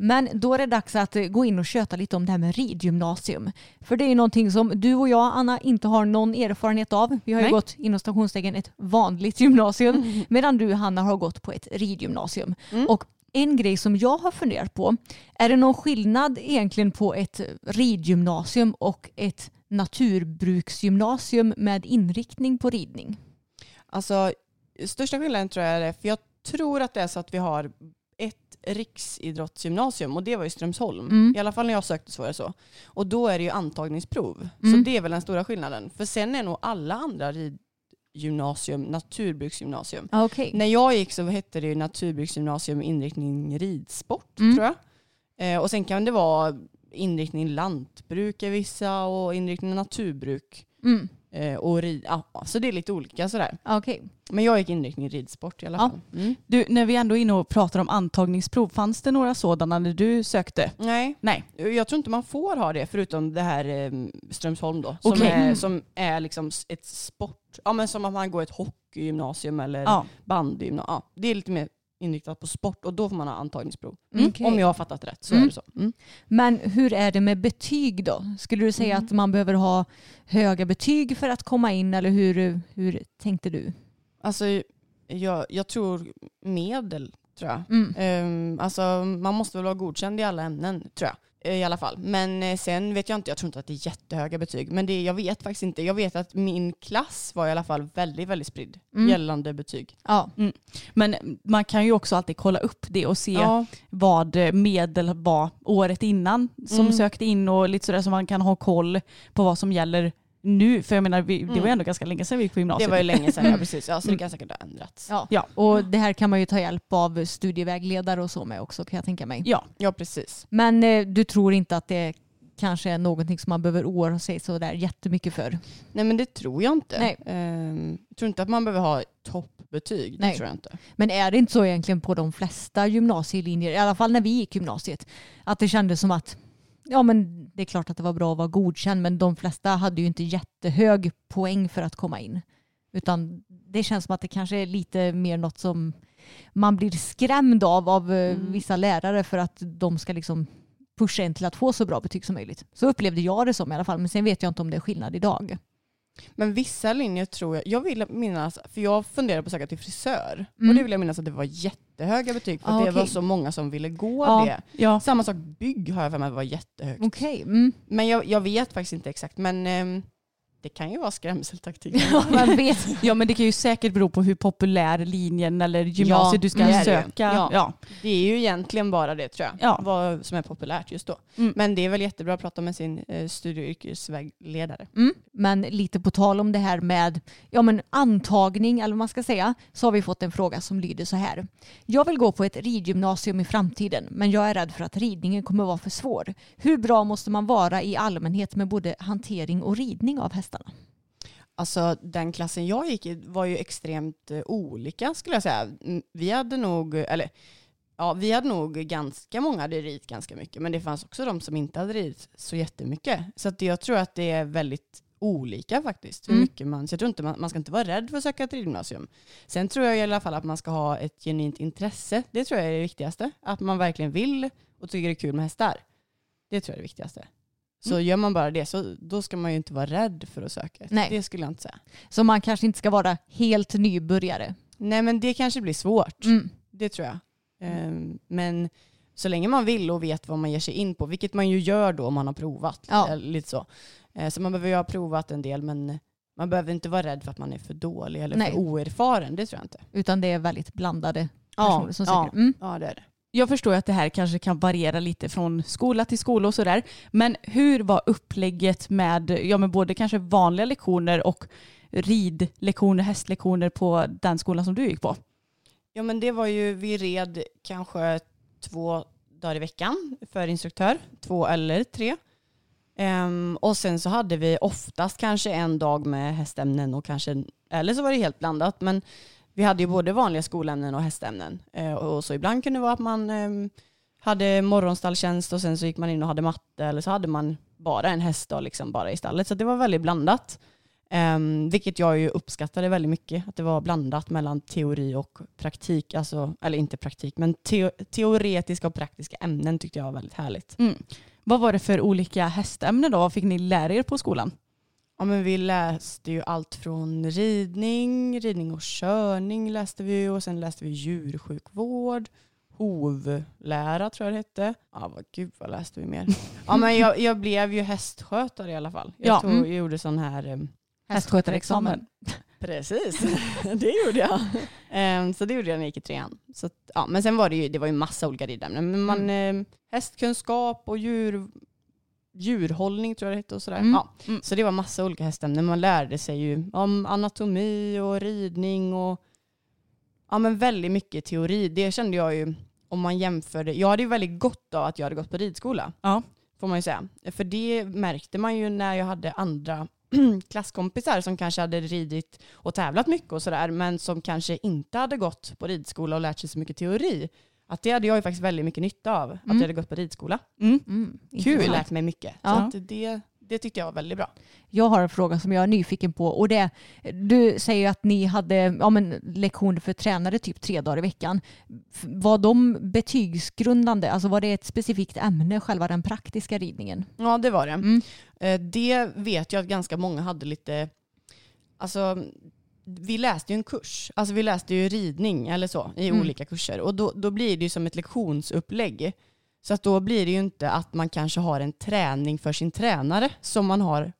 Men då är det dags att eh, gå in och köta lite om det här med ridgymnasium. För det är ju någonting som du och jag, Anna, inte har någon erfarenhet av. Vi har ju Nej. gått inom stationstecken ett vanligt gymnasium [laughs] medan du, Hanna, har gått på ett ridgymnasium. Och en grej som jag har funderat på, är det någon skillnad egentligen på ett ridgymnasium och ett naturbruksgymnasium med inriktning på ridning? Alltså, största skillnaden tror jag är det, för jag tror att det är så att vi har riksidrottsgymnasium och det var i Strömsholm. Mm. I alla fall när jag sökte så var det så. Och då är det ju antagningsprov. Så Mm. det är väl den stora skillnaden. För sen är nog alla andra ridgymnasium naturbruksgymnasium. Okej. När jag gick så hette det ju naturbruksgymnasium inriktning ridsport Mm. tror jag. Eh, och sen kan det vara inriktning lantbruk är vissa och inriktning naturbruk. Mm. Eh, och rid, ja, så det är lite olika sådär. Okej. Men jag gick inriktning ridsport i alla Ja. fall. Mm. Du, när vi ändå är inne och pratar om antagningsprov, fanns det några sådana när du sökte? Nej, Nej. jag tror inte man får ha det förutom det här eh, Strömsholm då. Som Okej. är, som är liksom ett sport, ja men som att man går ett hockeygymnasium eller Ja. bandygymnasium. Ja, det är lite mer inriktat på sport och då får man ha antagningsprov. Mm. Okej. Om jag har fattat rätt så Mm. är det så. Mm. Men hur är det med betyg då? Skulle du säga Mm. att man behöver ha höga betyg för att komma in eller hur, hur tänkte du? Alltså jag, jag tror medel tror jag. Mm. Ehm, alltså man måste väl vara godkänd i alla ämnen tror jag. Eh, I alla fall. Men eh, sen vet jag inte, jag tror inte att det är jättehöga betyg. Men det, jag vet faktiskt inte. Jag vet att min klass var i alla fall väldigt, väldigt spridd Mm. gällande betyg. Ja. Men man kan ju också alltid kolla upp det och se Ja, vad medel var året innan som Mm. sökte in och lite sådär så man kan ha koll på vad som gäller nu. För jag menar, vi, det var ju Mm. ändå ganska länge sedan vi gick på det gymnasiet. var ju länge sedan, ja precis. Ja, så det kan säkert ha ändrats. ja. Ja. Och det här kan man ju ta hjälp av studievägledare och så med också kan jag tänka mig. Ja, Ja, precis. Men eh, du tror inte att det kanske är någonting som man behöver oroa sig så där jättemycket för? Nej men det tror jag inte. Nej. Ehm, jag tror inte att man behöver ha toppbetyg. Det Nej. tror jag inte. Men är det inte så egentligen på de flesta gymnasielinjer, i alla fall när vi gick gymnasiet, att det kändes som att ja men det är klart att det var bra att vara godkänd men de flesta hade ju inte jättehög poäng för att komma in. Utan det känns som att det kanske är lite mer något som man blir skrämd av av eh, Mm. vissa lärare för att de ska liksom pusha en till att få så bra betyg som möjligt. Så upplevde jag det som i alla fall men sen vet jag inte om det är skillnad idag. Men vissa linjer tror jag, jag vill minnas, för jag funderade på att söka till frisör. Mm. Och det vill jag minnas att det var jättehöga betyg för Ah, det okej. var så många som ville gå Ja. det. ja. Samma sak bygg har jag för mig var jättehögt. Okej. Mm. Men jag, jag vet faktiskt inte exakt. Men ehm, det kan ju vara skrämseltaktik. [laughs] Man vet. ja, men det kan ju säkert bero på hur populär linjen eller gymnasiet Ja, du ska det är det söka. Ja. Ja. Det är ju egentligen bara det tror jag. Ja. Vad som är populärt just då. Mm. Men det är väl jättebra att prata med sin eh, studie och yrkesvägledare. Mm. Men lite på tal om det här med ja, men antagning, eller vad man ska säga, så har vi fått en fråga som lyder så här. Jag vill gå på ett ridgymnasium i framtiden, men jag är rädd för att ridningen kommer vara för svår. Hur bra måste man vara i allmänhet med både hantering och ridning av hästarna? Alltså den klassen jag gick i var ju extremt eh, olika skulle jag säga. Mm, Vi hade nog, eller ja, vi hade nog ganska många hade ridit ganska mycket, men det fanns också de som inte hade ridit så jättemycket. Så att jag tror att det är väldigt olika faktiskt. Hur Mm. mycket man, så jag tror inte man, man ska inte vara rädd för att söka ett ridgymnasium. Sen tror jag i alla fall att man ska ha ett genuint intresse. Det tror jag är det viktigaste. Att man verkligen vill och tycker det är kul med hästar. Det tror jag är det viktigaste. Så Mm. gör man bara det så då ska man ju inte vara rädd för att söka. Nej. Det skulle jag inte säga. Så man kanske inte ska vara helt nybörjare. Nej men det kanske blir svårt. Mm. Det tror jag. Ehm, men så länge man vill och vet vad man ger sig in på, vilket man ju gör då om man har provat. Ja. eh, Lite så. Eh, så man behöver ju ha provat en del men man behöver inte vara rädd för att man är för dålig eller Nej. för oerfaren. Det tror jag inte. Utan det är väldigt blandade Ja, personer som ja. söker. Mm. Ja det är det. Jag förstår att det här kanske kan variera lite från skola till skola och sådär. Men hur var upplägget med, ja, med både kanske vanliga lektioner och ridlektioner, hästlektioner på den skolan som du gick på? Ja men det var ju, vi red kanske två dagar i veckan för instruktör, två eller tre. Um, och sen så hade vi oftast kanske en dag med hästämnen och kanske, eller så var det helt blandat. Men vi hade ju både vanliga skolämnen och hästämnen. Eh, och så ibland kunde det vara att man ehm, hade morgonstalltjänst och sen så gick man in och hade matte eller så hade man bara en hästdag liksom bara i stallet. Så det var väldigt blandat. Um, vilket jag ju uppskattade väldigt mycket. Att det var blandat mellan teori och praktik. Alltså, eller inte praktik, men te teoretiska och praktiska ämnen tyckte jag var väldigt härligt. Mm. Vad var det för olika hästämnen då? Vad fick ni lära er på skolan? Ja, men vi läste ju allt från ridning, ridning och körning läste vi och sen läste vi djursjukvård, hovlära tror jag det hette. Ja, vad, gud vad läste vi mer? Ja, men jag, jag blev ju hästskötare i alla fall. Jag, Ja, tog, mm. gjorde sån här um, Hästskötarexamen. Precis, [laughs] det gjorde jag. Ehm, så det gjorde jag när jag gick i trean. Så, ja, men sen var det ju, det var ju massa olika ridämnen. Men man, Mm. eh, hästkunskap och djur, djurhållning tror jag det hette och sådär. Mm. Ja. Mm. Så det var massa olika hästämnen. Man lärde sig ju om anatomi och ridning och ja, men väldigt mycket teori. Det kände jag ju om man jämförde. Jag hade ju väldigt gott av att jag hade gått på ridskola. Ja. Får man ju säga. För det märkte man ju när jag hade andra [clears throat] klasskompisar som kanske hade ridit och tävlat mycket och sådär men som kanske inte hade gått på ridskola och lärt sig så mycket teori. Att det hade jag ju faktiskt väldigt mycket nytta av. Att Mm. jag hade gått på ridskola. Mm. Mm. Kul. lärt mig mycket. Ja. Så att det, det tyckte jag var väldigt bra. Jag har en fråga som jag är nyfiken på och det du säger att ni hade ja, men, lektioner för tränare typ tre dagar i veckan. Var de betygsgrundande? Alltså var det ett specifikt ämne, själva den praktiska ridningen? Ja det var det. Mm. Eh, Det vet jag att ganska många hade lite, alltså vi läste ju en kurs, alltså vi läste ju ridning eller så i Mm. olika kurser och då, då blir det ju som ett lektionsupplägg. Så att då blir det ju inte att man kanske har en träning för sin tränare som man har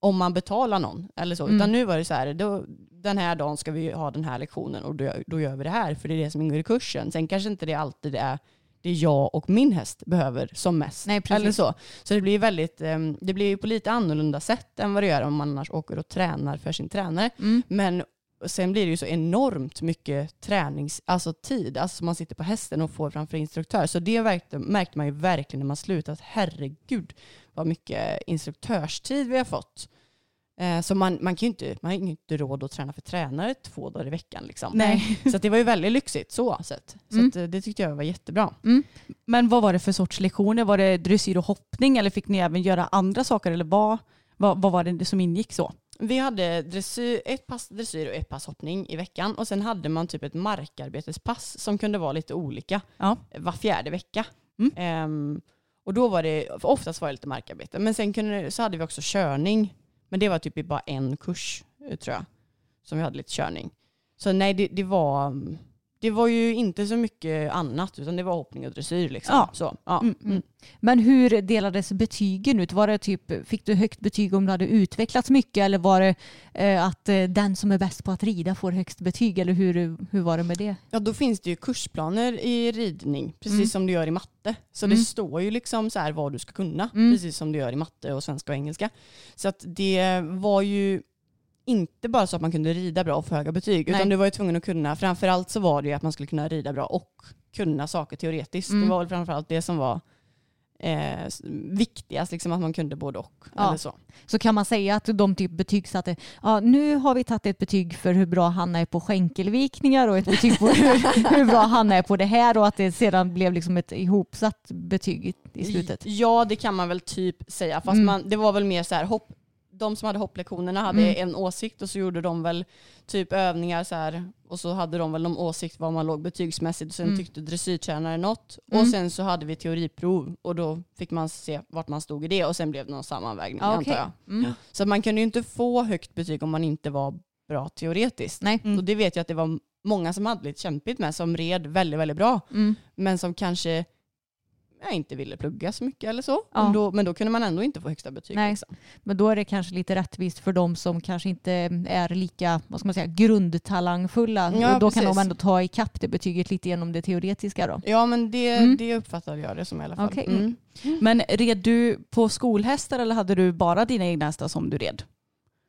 om man betalar någon eller så. Mm. Utan nu var det så här, då, den här dagen ska vi ha den här lektionen och då, då gör vi det här för det är det som ingår i kursen. Sen kanske inte det alltid är det jag och min häst behöver som mest. Nej, eller så. Så det blir väldigt, ehm, det blir på lite annorlunda sätt än vad det gör om man annars åker och tränar för sin tränare. Mm. Men sen blir det ju så enormt mycket tränings, alltså tid, alltså man sitter på hästen och får framför instruktör. Så det märkte, märkte man ju verkligen när man slutat. Herregud vad mycket instruktörstid vi har fått. Eh, Så man, man, kan ju inte, man har ju inte råd att träna för tränare två dagar i veckan. Liksom. Nej. [laughs] Så att det var ju väldigt lyxigt så sett. Så Mm. att, eh, det tyckte jag var jättebra. Men vad var det för sorts lektioner? Var det dressyr och hoppning eller fick ni även göra andra saker? Eller vad, vad, vad var det som ingick så? Vi hade dressyr, ett pass dressyr och ett pass hoppning i veckan och sen hade man typ ett markarbetespass som kunde vara lite olika Ja. var fjärde vecka. Mm. Ehm, och då var det, oftast var det lite markarbete, men sen kunde, så hade vi också körning. Men det var typ bara en kurs eh, tror jag, som vi hade lite körning. Så nej, det, det var det var ju inte så mycket annat utan det var hoppning och dressyr liksom. Ja. Så, ja. Mm, Mm. Men hur delades betygen ut? Var det typ, fick du högt betyg om du hade utvecklats mycket eller var det eh, att eh, den som är bäst på att rida får högst betyg? Eller hur, hur var det med det? Ja, då finns det ju kursplaner i ridning, precis Mm. som du gör i matte. Så Mm. det står ju liksom så här vad du ska kunna, Mm. precis som du gör i matte och svenska och engelska. Så att det var ju inte bara så att man kunde rida bra och få höga betyg, Nej. utan du var ju tvungen att kunna, framförallt så var det ju att man skulle kunna rida bra och kunna saker teoretiskt. Mm. Det var väl framförallt det som var eh, viktigast, liksom att man kunde både och. Ja. Eller så. Så kan man säga att de typ betygsatte, ja nu har vi tagit ett betyg för hur bra Hanna är på skänkelvikningar och ett betyg på hur, [laughs] hur bra Hanna är på det här och att det sedan blev liksom ett ihopsatt betyg i, i slutet. Ja, det kan man väl typ säga. Fast Mm. man, det var väl mer så här, hopp, de som hade hopplektionerna hade Mm. en åsikt och så gjorde de väl typ övningar så här och så hade de väl någon åsikt vad man låg betygsmässigt och sen Mm. tyckte dressyrtränaren något. Mm. Och sen så hade vi teoriprov och då fick man se vart man stod i det och sen blev det någon sammanvägning Ja, okej. antar jag. Mm. Så man kunde ju inte få högt betyg om man inte var bra teoretiskt. Nej. Och det vet jag att det var många som hade lite kämpigt med som red väldigt, väldigt bra Mm. men som kanske ja, inte ville plugga så mycket eller så. Ja. Men, då, men då kunde man ändå inte få högsta betyg. Nej. Liksom. Men då är det kanske lite rättvist för de som kanske inte är lika vad ska man säga, grundtalangfulla. Ja, och då kan de precis. ändå ta ikapp det betyget lite genom det teoretiska då. Ja men det, Mm. det uppfattade jag det som i alla fall. Okej. Mm. Men red du på skolhästar eller hade du bara dina egna hästar som du red?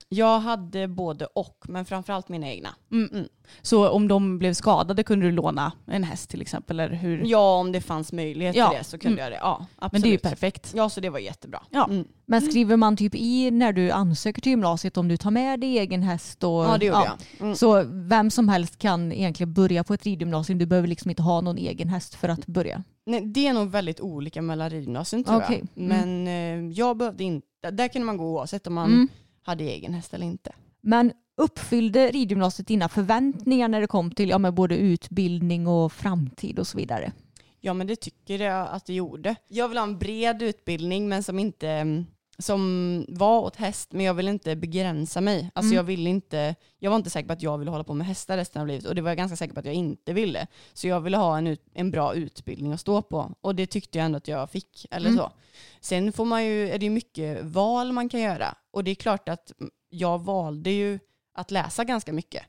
Jag hade både och, men framförallt mina egna. Mm. Så om de blev skadade kunde du låna en häst till exempel? Eller hur? Ja om det fanns möjlighet Ja. till det så kunde Mm. jag det. Ja, absolut. Men det är ju perfekt. Ja så det var jättebra. Ja. Mm. Men skriver man typ i när du ansöker till gymnasiet om du tar med dig egen häst? Och, Ja det gjorde jag. Mm. Så vem som helst kan egentligen börja på ett ridgymnasium. Du behöver liksom inte ha någon egen häst för att börja. Nej, det är nog väldigt olika mellan ridgymnasien tror Okej. jag. Mm. Men eh, jag behövde inte, där kunde man gå oavsett om man Mm. Hade egen häst eller inte. Men uppfyllde ridgymnasiet dina förväntningar när det kom till ja, men både utbildning och framtid och så vidare? Ja men det tycker jag att det gjorde. Jag vill ha en bred utbildning men som inte mm, som var åt häst men jag vill inte begränsa mig. Alltså Mm. jag vill inte, jag var inte säker på att jag ville hålla på med hästar resten av livet och det var jag ganska säker på att jag inte ville. Så jag ville ha en, ut, en bra utbildning att stå på och det tyckte jag ändå att jag fick. Eller Mm. så. Sen får man ju, är det ju mycket val man kan göra och det är klart att jag valde ju att läsa ganska mycket.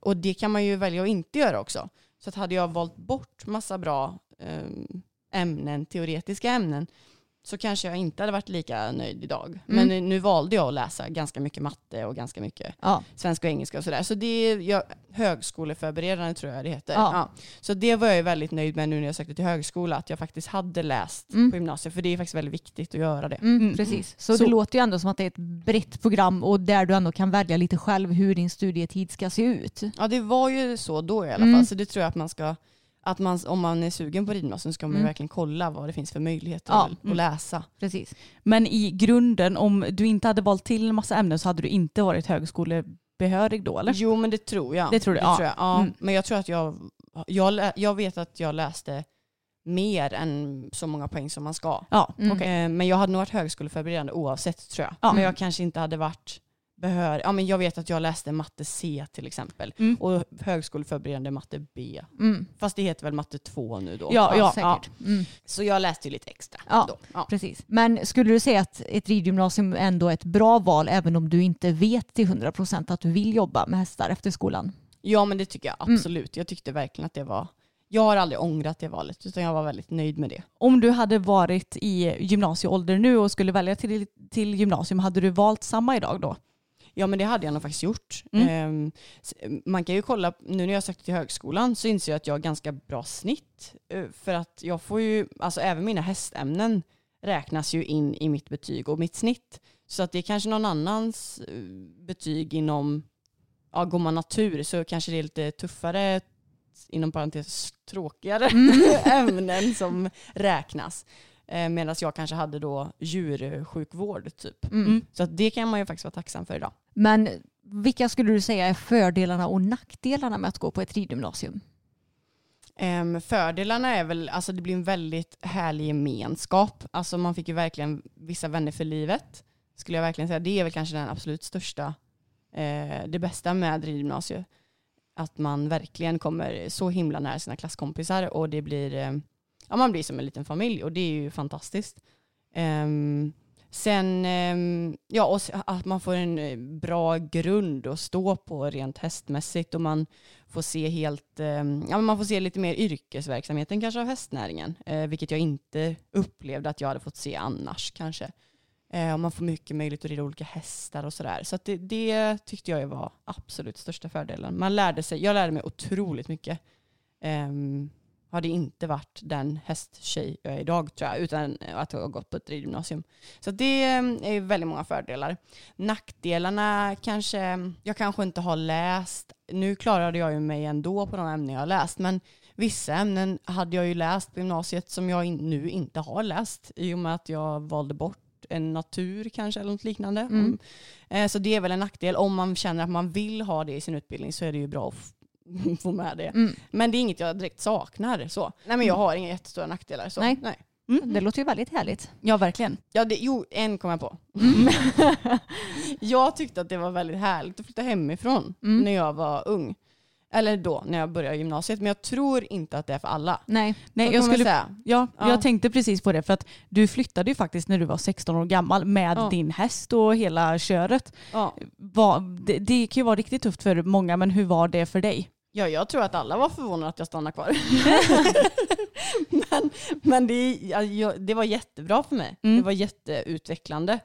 Och det kan man ju välja att inte göra också. Så att hade jag valt bort massa bra eh, ämnen, teoretiska ämnen, så kanske jag inte hade varit lika nöjd idag. Men Mm. eh, nu valde jag att läsa ganska mycket matte och ganska mycket Ja. svenska och engelska och sådär. Så det är jag, högskoleförberedande tror jag det heter. Ja. Ja. Så det var jag ju väldigt nöjd med nu när jag sökte till högskola, att jag faktiskt hade läst Mm. på gymnasiet. För det är faktiskt väldigt viktigt att göra det. Mm, Mm. Precis. Så, Så- det låter ju ändå som att det är ett brett program och där du ändå kan välja lite själv hur din studietid ska se ut. Ja det var ju så då i alla Mm. fall. Så det tror jag att man ska, att man, om man är sugen på ridgymnasium ska man Mm. verkligen kolla vad det finns för möjligheter Ja. att att läsa. Precis. Men i grunden, om du inte hade valt till en massa ämnen så hade du inte varit högskolebehörig då eller? Jo men det tror jag. Det tror du, ja. jag. Ja, Mm. Men jag tror att jag, jag, jag vet att jag läste mer än så många poäng som man ska. Ja, Mm. okej. Eh, Men jag hade nog varit högskoleförberedande oavsett tror jag. Ja. Men jag kanske inte hade varit behörig. Ja, men jag vet att jag läste matte C till exempel. Mm. Och högskoleförberedande matte B. Mm. Fast det heter väl matte 2 nu då. Ja, ja, säkert. Mm. Så jag läste ju lite extra Ja. då. Ja. Precis. Men skulle du säga att ett ridgymnasium ändå är ett bra val även om du inte vet till 100% att du vill jobba med hästar efter skolan? ja men det tycker jag Mm. absolut. Jag tyckte verkligen att det var jag har aldrig ångrat det valet utan jag var väldigt nöjd med det. Om du hade varit i gymnasieålder nu och skulle välja till, till gymnasium, hade du valt samma idag då? Ja men det hade jag nog faktiskt gjort. Mm. Ehm, man kan ju kolla, nu när jag sökte till högskolan så inser jag att jag har ganska bra snitt. Eh, För att jag får ju, alltså även mina hästämnen räknas ju in i mitt betyg och mitt snitt. Så att det är kanske någon annans eh, betyg inom, ja går man natur så kanske det är lite tuffare, inom parentes tråkigare [laughs] ämnen som räknas. Eh, Medan jag kanske hade då djursjukvård typ. Mm. Så att det kan man ju faktiskt vara tacksam för idag. Men vilka skulle du säga är fördelarna och nackdelarna med att gå på ett ridgymnasium? Um, fördelarna är väl, alltså det blir en väldigt härlig gemenskap. Alltså man fick ju verkligen vissa vänner för livet. Skulle jag verkligen säga. Det är väl kanske den absolut största, eh, det bästa med ridgymnasiet. Att man verkligen kommer så himla nära sina klasskompisar och det blir, eh, ja man blir som en liten familj och det är ju fantastiskt. Um, sen, um, ja och att man får en eh, bra grund att stå på rent hästmässigt och man får se helt, um, ja man får se lite mer yrkesverksamheten kanske av hästnäringen, uh, vilket jag inte upplevde att jag hade fått se annars kanske. Uh, och man får mycket möjlighet att rida olika hästar och sådär. Så att det, det tyckte jag var absolut största fördelen. Man lärde sig, jag lärde mig otroligt mycket. Hade inte varit den hästtjej jag är idag tror jag, utan att jag har gått på ett ridgymnasium. Så det eh, är väldigt många fördelar. Nackdelarna kanske, jag kanske inte har läst, nu klarade jag ju mig ändå på de ämnen jag har läst, men vissa ämnen hade jag ju läst på gymnasiet som jag nu inte har läst i och med att jag valde bort en natur kanske eller något liknande. Mm. Eh, Så det är väl en nackdel. Om man känner att man vill ha det i sin utbildning så är det ju bra att [laughs] få med det. Mm. Men det är inget jag direkt saknar. Så. Nej men jag har inga jättestora nackdelar. Så. Nej. Nej. Det låter ju väldigt härligt. Ja, verkligen. Ja, det, jo, en kom jag på. [laughs] jag tyckte att det var väldigt härligt att flytta hemifrån Mm. när jag var ung. Eller då, när jag började gymnasiet. Men jag tror inte att det är för alla. Nej. Nej, jag, skulle, säga. ja, Ja. jag tänkte precis på det för att du flyttade ju faktiskt när du var 16 år gammal med Ja. din häst och hela köret. Ja. Var, det, det kan ju vara riktigt tufft för många men hur var det för dig? Ja, jag tror att alla var förvånade att jag stannade kvar. [laughs] [laughs] men men det, det var jättebra för mig. Mm. Det var jätteutvecklande.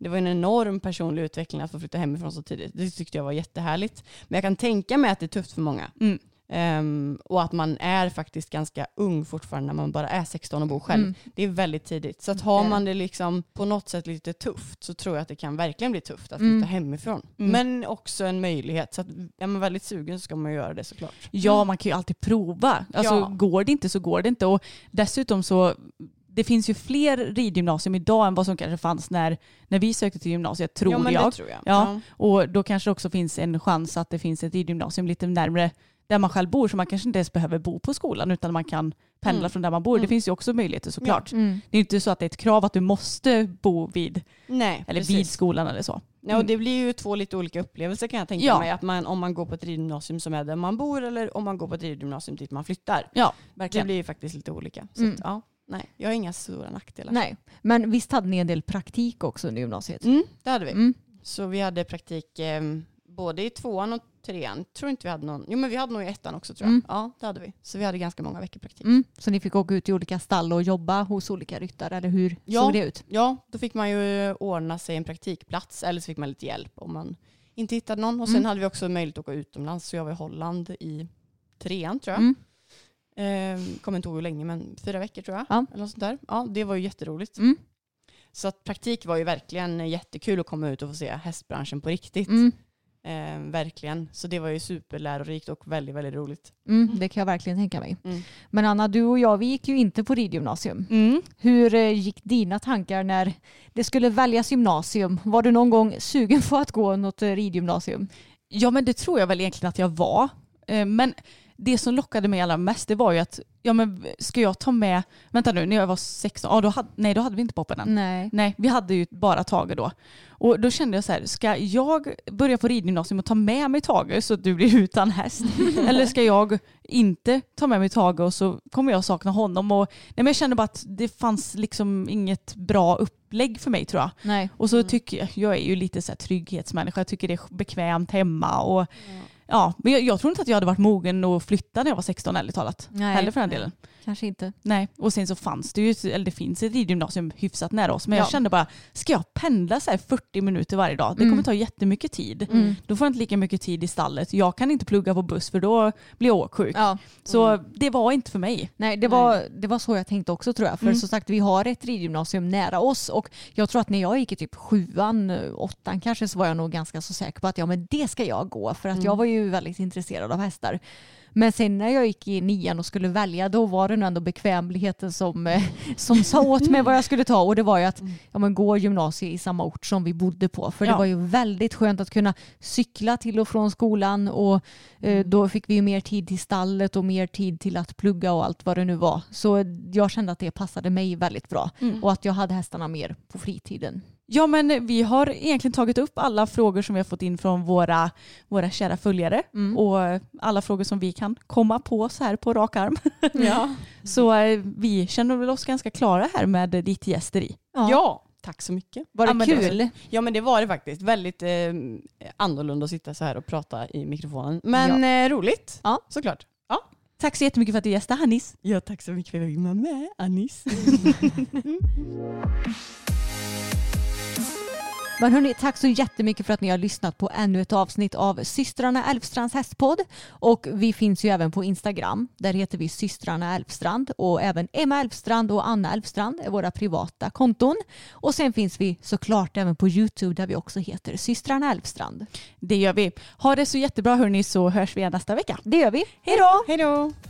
Det var en enorm personlig utveckling att få flytta hemifrån så tidigt. Det tyckte jag var jättehärligt. Men jag kan tänka mig att det är tufft för många. Mm. Ehm, och att man är faktiskt ganska ung fortfarande när man bara är 16 och bor själv. Mm. Det är väldigt tidigt. Så att har man det liksom på något sätt lite tufft så tror jag att det kan verkligen bli tufft att flytta Mm. hemifrån. Mm. Men också en möjlighet. Så att är man väldigt sugen så ska man göra det såklart. Ja, man kan ju alltid prova. Alltså, Ja. Går det inte så går det inte. Och dessutom så det finns ju fler ridgymnasium idag än vad som kanske fanns när, när vi sökte till gymnasiet, tror ja, men jag. Det tror jag. Ja. Och då kanske det också finns en chans att det finns ett ridgymnasium lite närmare där man själv bor så man kanske inte ens behöver bo på skolan utan man kan pendla Mm. från där man bor. Det Mm. finns ju också möjligheter såklart. Mm. Det är inte så att det är ett krav att du måste bo vid, Nej, eller precis. vid skolan eller så. Ja, och det blir ju två lite olika upplevelser kan jag tänka Ja. mig. Att man, om man går på ett ridgymnasium som är där man bor eller om man går på ett ridgymnasium dit man flyttar. Ja, Det verkligen. blir ju faktiskt lite olika. Så Mm. ja, nej, jag har inga stora nackdelar. Nej. Men visst hade ni en del praktik också under gymnasiet? Mm, det hade vi. Mm. Så vi hade praktik eh, både i tvåan och trean. Tror inte vi hade någon. Jo men vi hade nog i ettan också tror jag. Mm. Ja det hade vi. Så vi hade ganska många veckor praktik. Mm. Så ni fick åka ut i olika stall och jobba hos olika ryttare, eller hur Ja. såg det ut? Ja, då fick man ju ordna sig en praktikplats eller så fick man lite hjälp om man inte hittade någon. Och sen Mm. hade vi också möjlighet att åka utomlands. Så jag var i Holland i trean tror jag. Eh, kommer inte ihåg hur länge men fyra veckor tror jag. Ja. Eller något sånt där. Ja, det var ju jätteroligt. Mm. Så att praktik var ju verkligen jättekul att komma ut och få se hästbranschen på riktigt. Mm. Eh, verkligen. Så det var ju superlärorikt och väldigt, väldigt roligt. Mm, det kan jag verkligen tänka mig. Mm. Men Anna, du och jag, vi gick ju inte på ridgymnasium. Mm. Hur eh, gick dina tankar när det skulle väljas gymnasium? Var du någon gång sugen på att gå något eh, ridgymnasium? Ja men det tror jag väl egentligen att jag var. Eh, Men det som lockade mig allra mest det var ju att, ja men ska jag ta med, vänta nu när jag var 16, ja, då hade, nej då hade vi inte poppen än. Nej. Nej, vi hade ju bara Tage då. Och då kände jag så här, ska jag börja på ridgymnasium och ta med mig Tage så att du blir utan häst? [laughs] Eller ska jag inte ta med mig Tage och så kommer jag sakna honom? Och, nej, men jag kände bara att det fanns liksom inget bra upplägg för mig tror jag. Nej. Och så tycker jag, jag är ju lite så här trygghetsmänniska, jag tycker det är bekvämt hemma. Och, ja, men jag, jag tror inte att jag hade varit mogen att flytta när jag var 16 ärligt talat. Nej. Heller för den delen. Kanske inte. Nej, och sen så fanns det ju, eller det finns ett ridgymnasium hyfsat nära oss. Men jag Ja. kände bara, ska jag pendla så här 40 minuter varje dag? Det Mm. kommer ta jättemycket tid. Mm. Då får jag inte lika mycket tid i stallet. Jag kan inte plugga på buss för då blir jag åksjuk. Ja. Så det var inte för mig. Nej, det var, det var så jag tänkte också tror jag. För Mm. som sagt, vi har ett ridgymnasium nära oss och jag tror att när jag gick i typ sjuan, åttan kanske så var jag nog ganska så säker på att ja men det ska jag gå för att Mm. jag var ju väldigt intresserad av hästar. Men sen när jag gick i nian och skulle välja då var det nog ändå bekvämligheten som, eh, som sa åt mig vad jag skulle ta och det var ju att ja, men gå gymnasiet i samma ort som vi bodde på. För det Ja. var ju väldigt skönt att kunna cykla till och från skolan och eh, då fick vi ju mer tid till stallet och mer tid till att plugga och allt vad det nu var. Så jag kände att det passade mig väldigt bra Mm. och att jag hade hästarna mer på fritiden. Ja men vi har egentligen tagit upp alla frågor som vi har fått in från våra, våra kära följare. Mm. Och alla frågor som vi kan komma på så här på rak arm. [laughs] Ja. [laughs] Så eh, vi känner väl oss ganska klara här med ditt gästeri. ja, tack så mycket. Var det Ja, men det- kul? Ja men det var det faktiskt. Väldigt eh, annorlunda att sitta så här och prata i mikrofonen. Men eh, roligt. Ja. Såklart. Ja. Tack så jättemycket för att du gästade Hannis. ja, tack så mycket för att jag fick vara med Anis. [laughs] Men hörni, tack så jättemycket för att ni har lyssnat på ännu ett avsnitt av systrarna Elfstrands hästpodd. Och vi finns ju även på Instagram. Där heter vi systrarna Elfstrand och även Emma Elfstrand och Anna Elfstrand är våra privata konton. Och sen finns vi såklart även på Youtube där vi också heter systrarna Elfstrand. Det gör vi. Ha det så jättebra hörni så hörs vi nästa vecka. Det gör vi. Hej då! Hej då!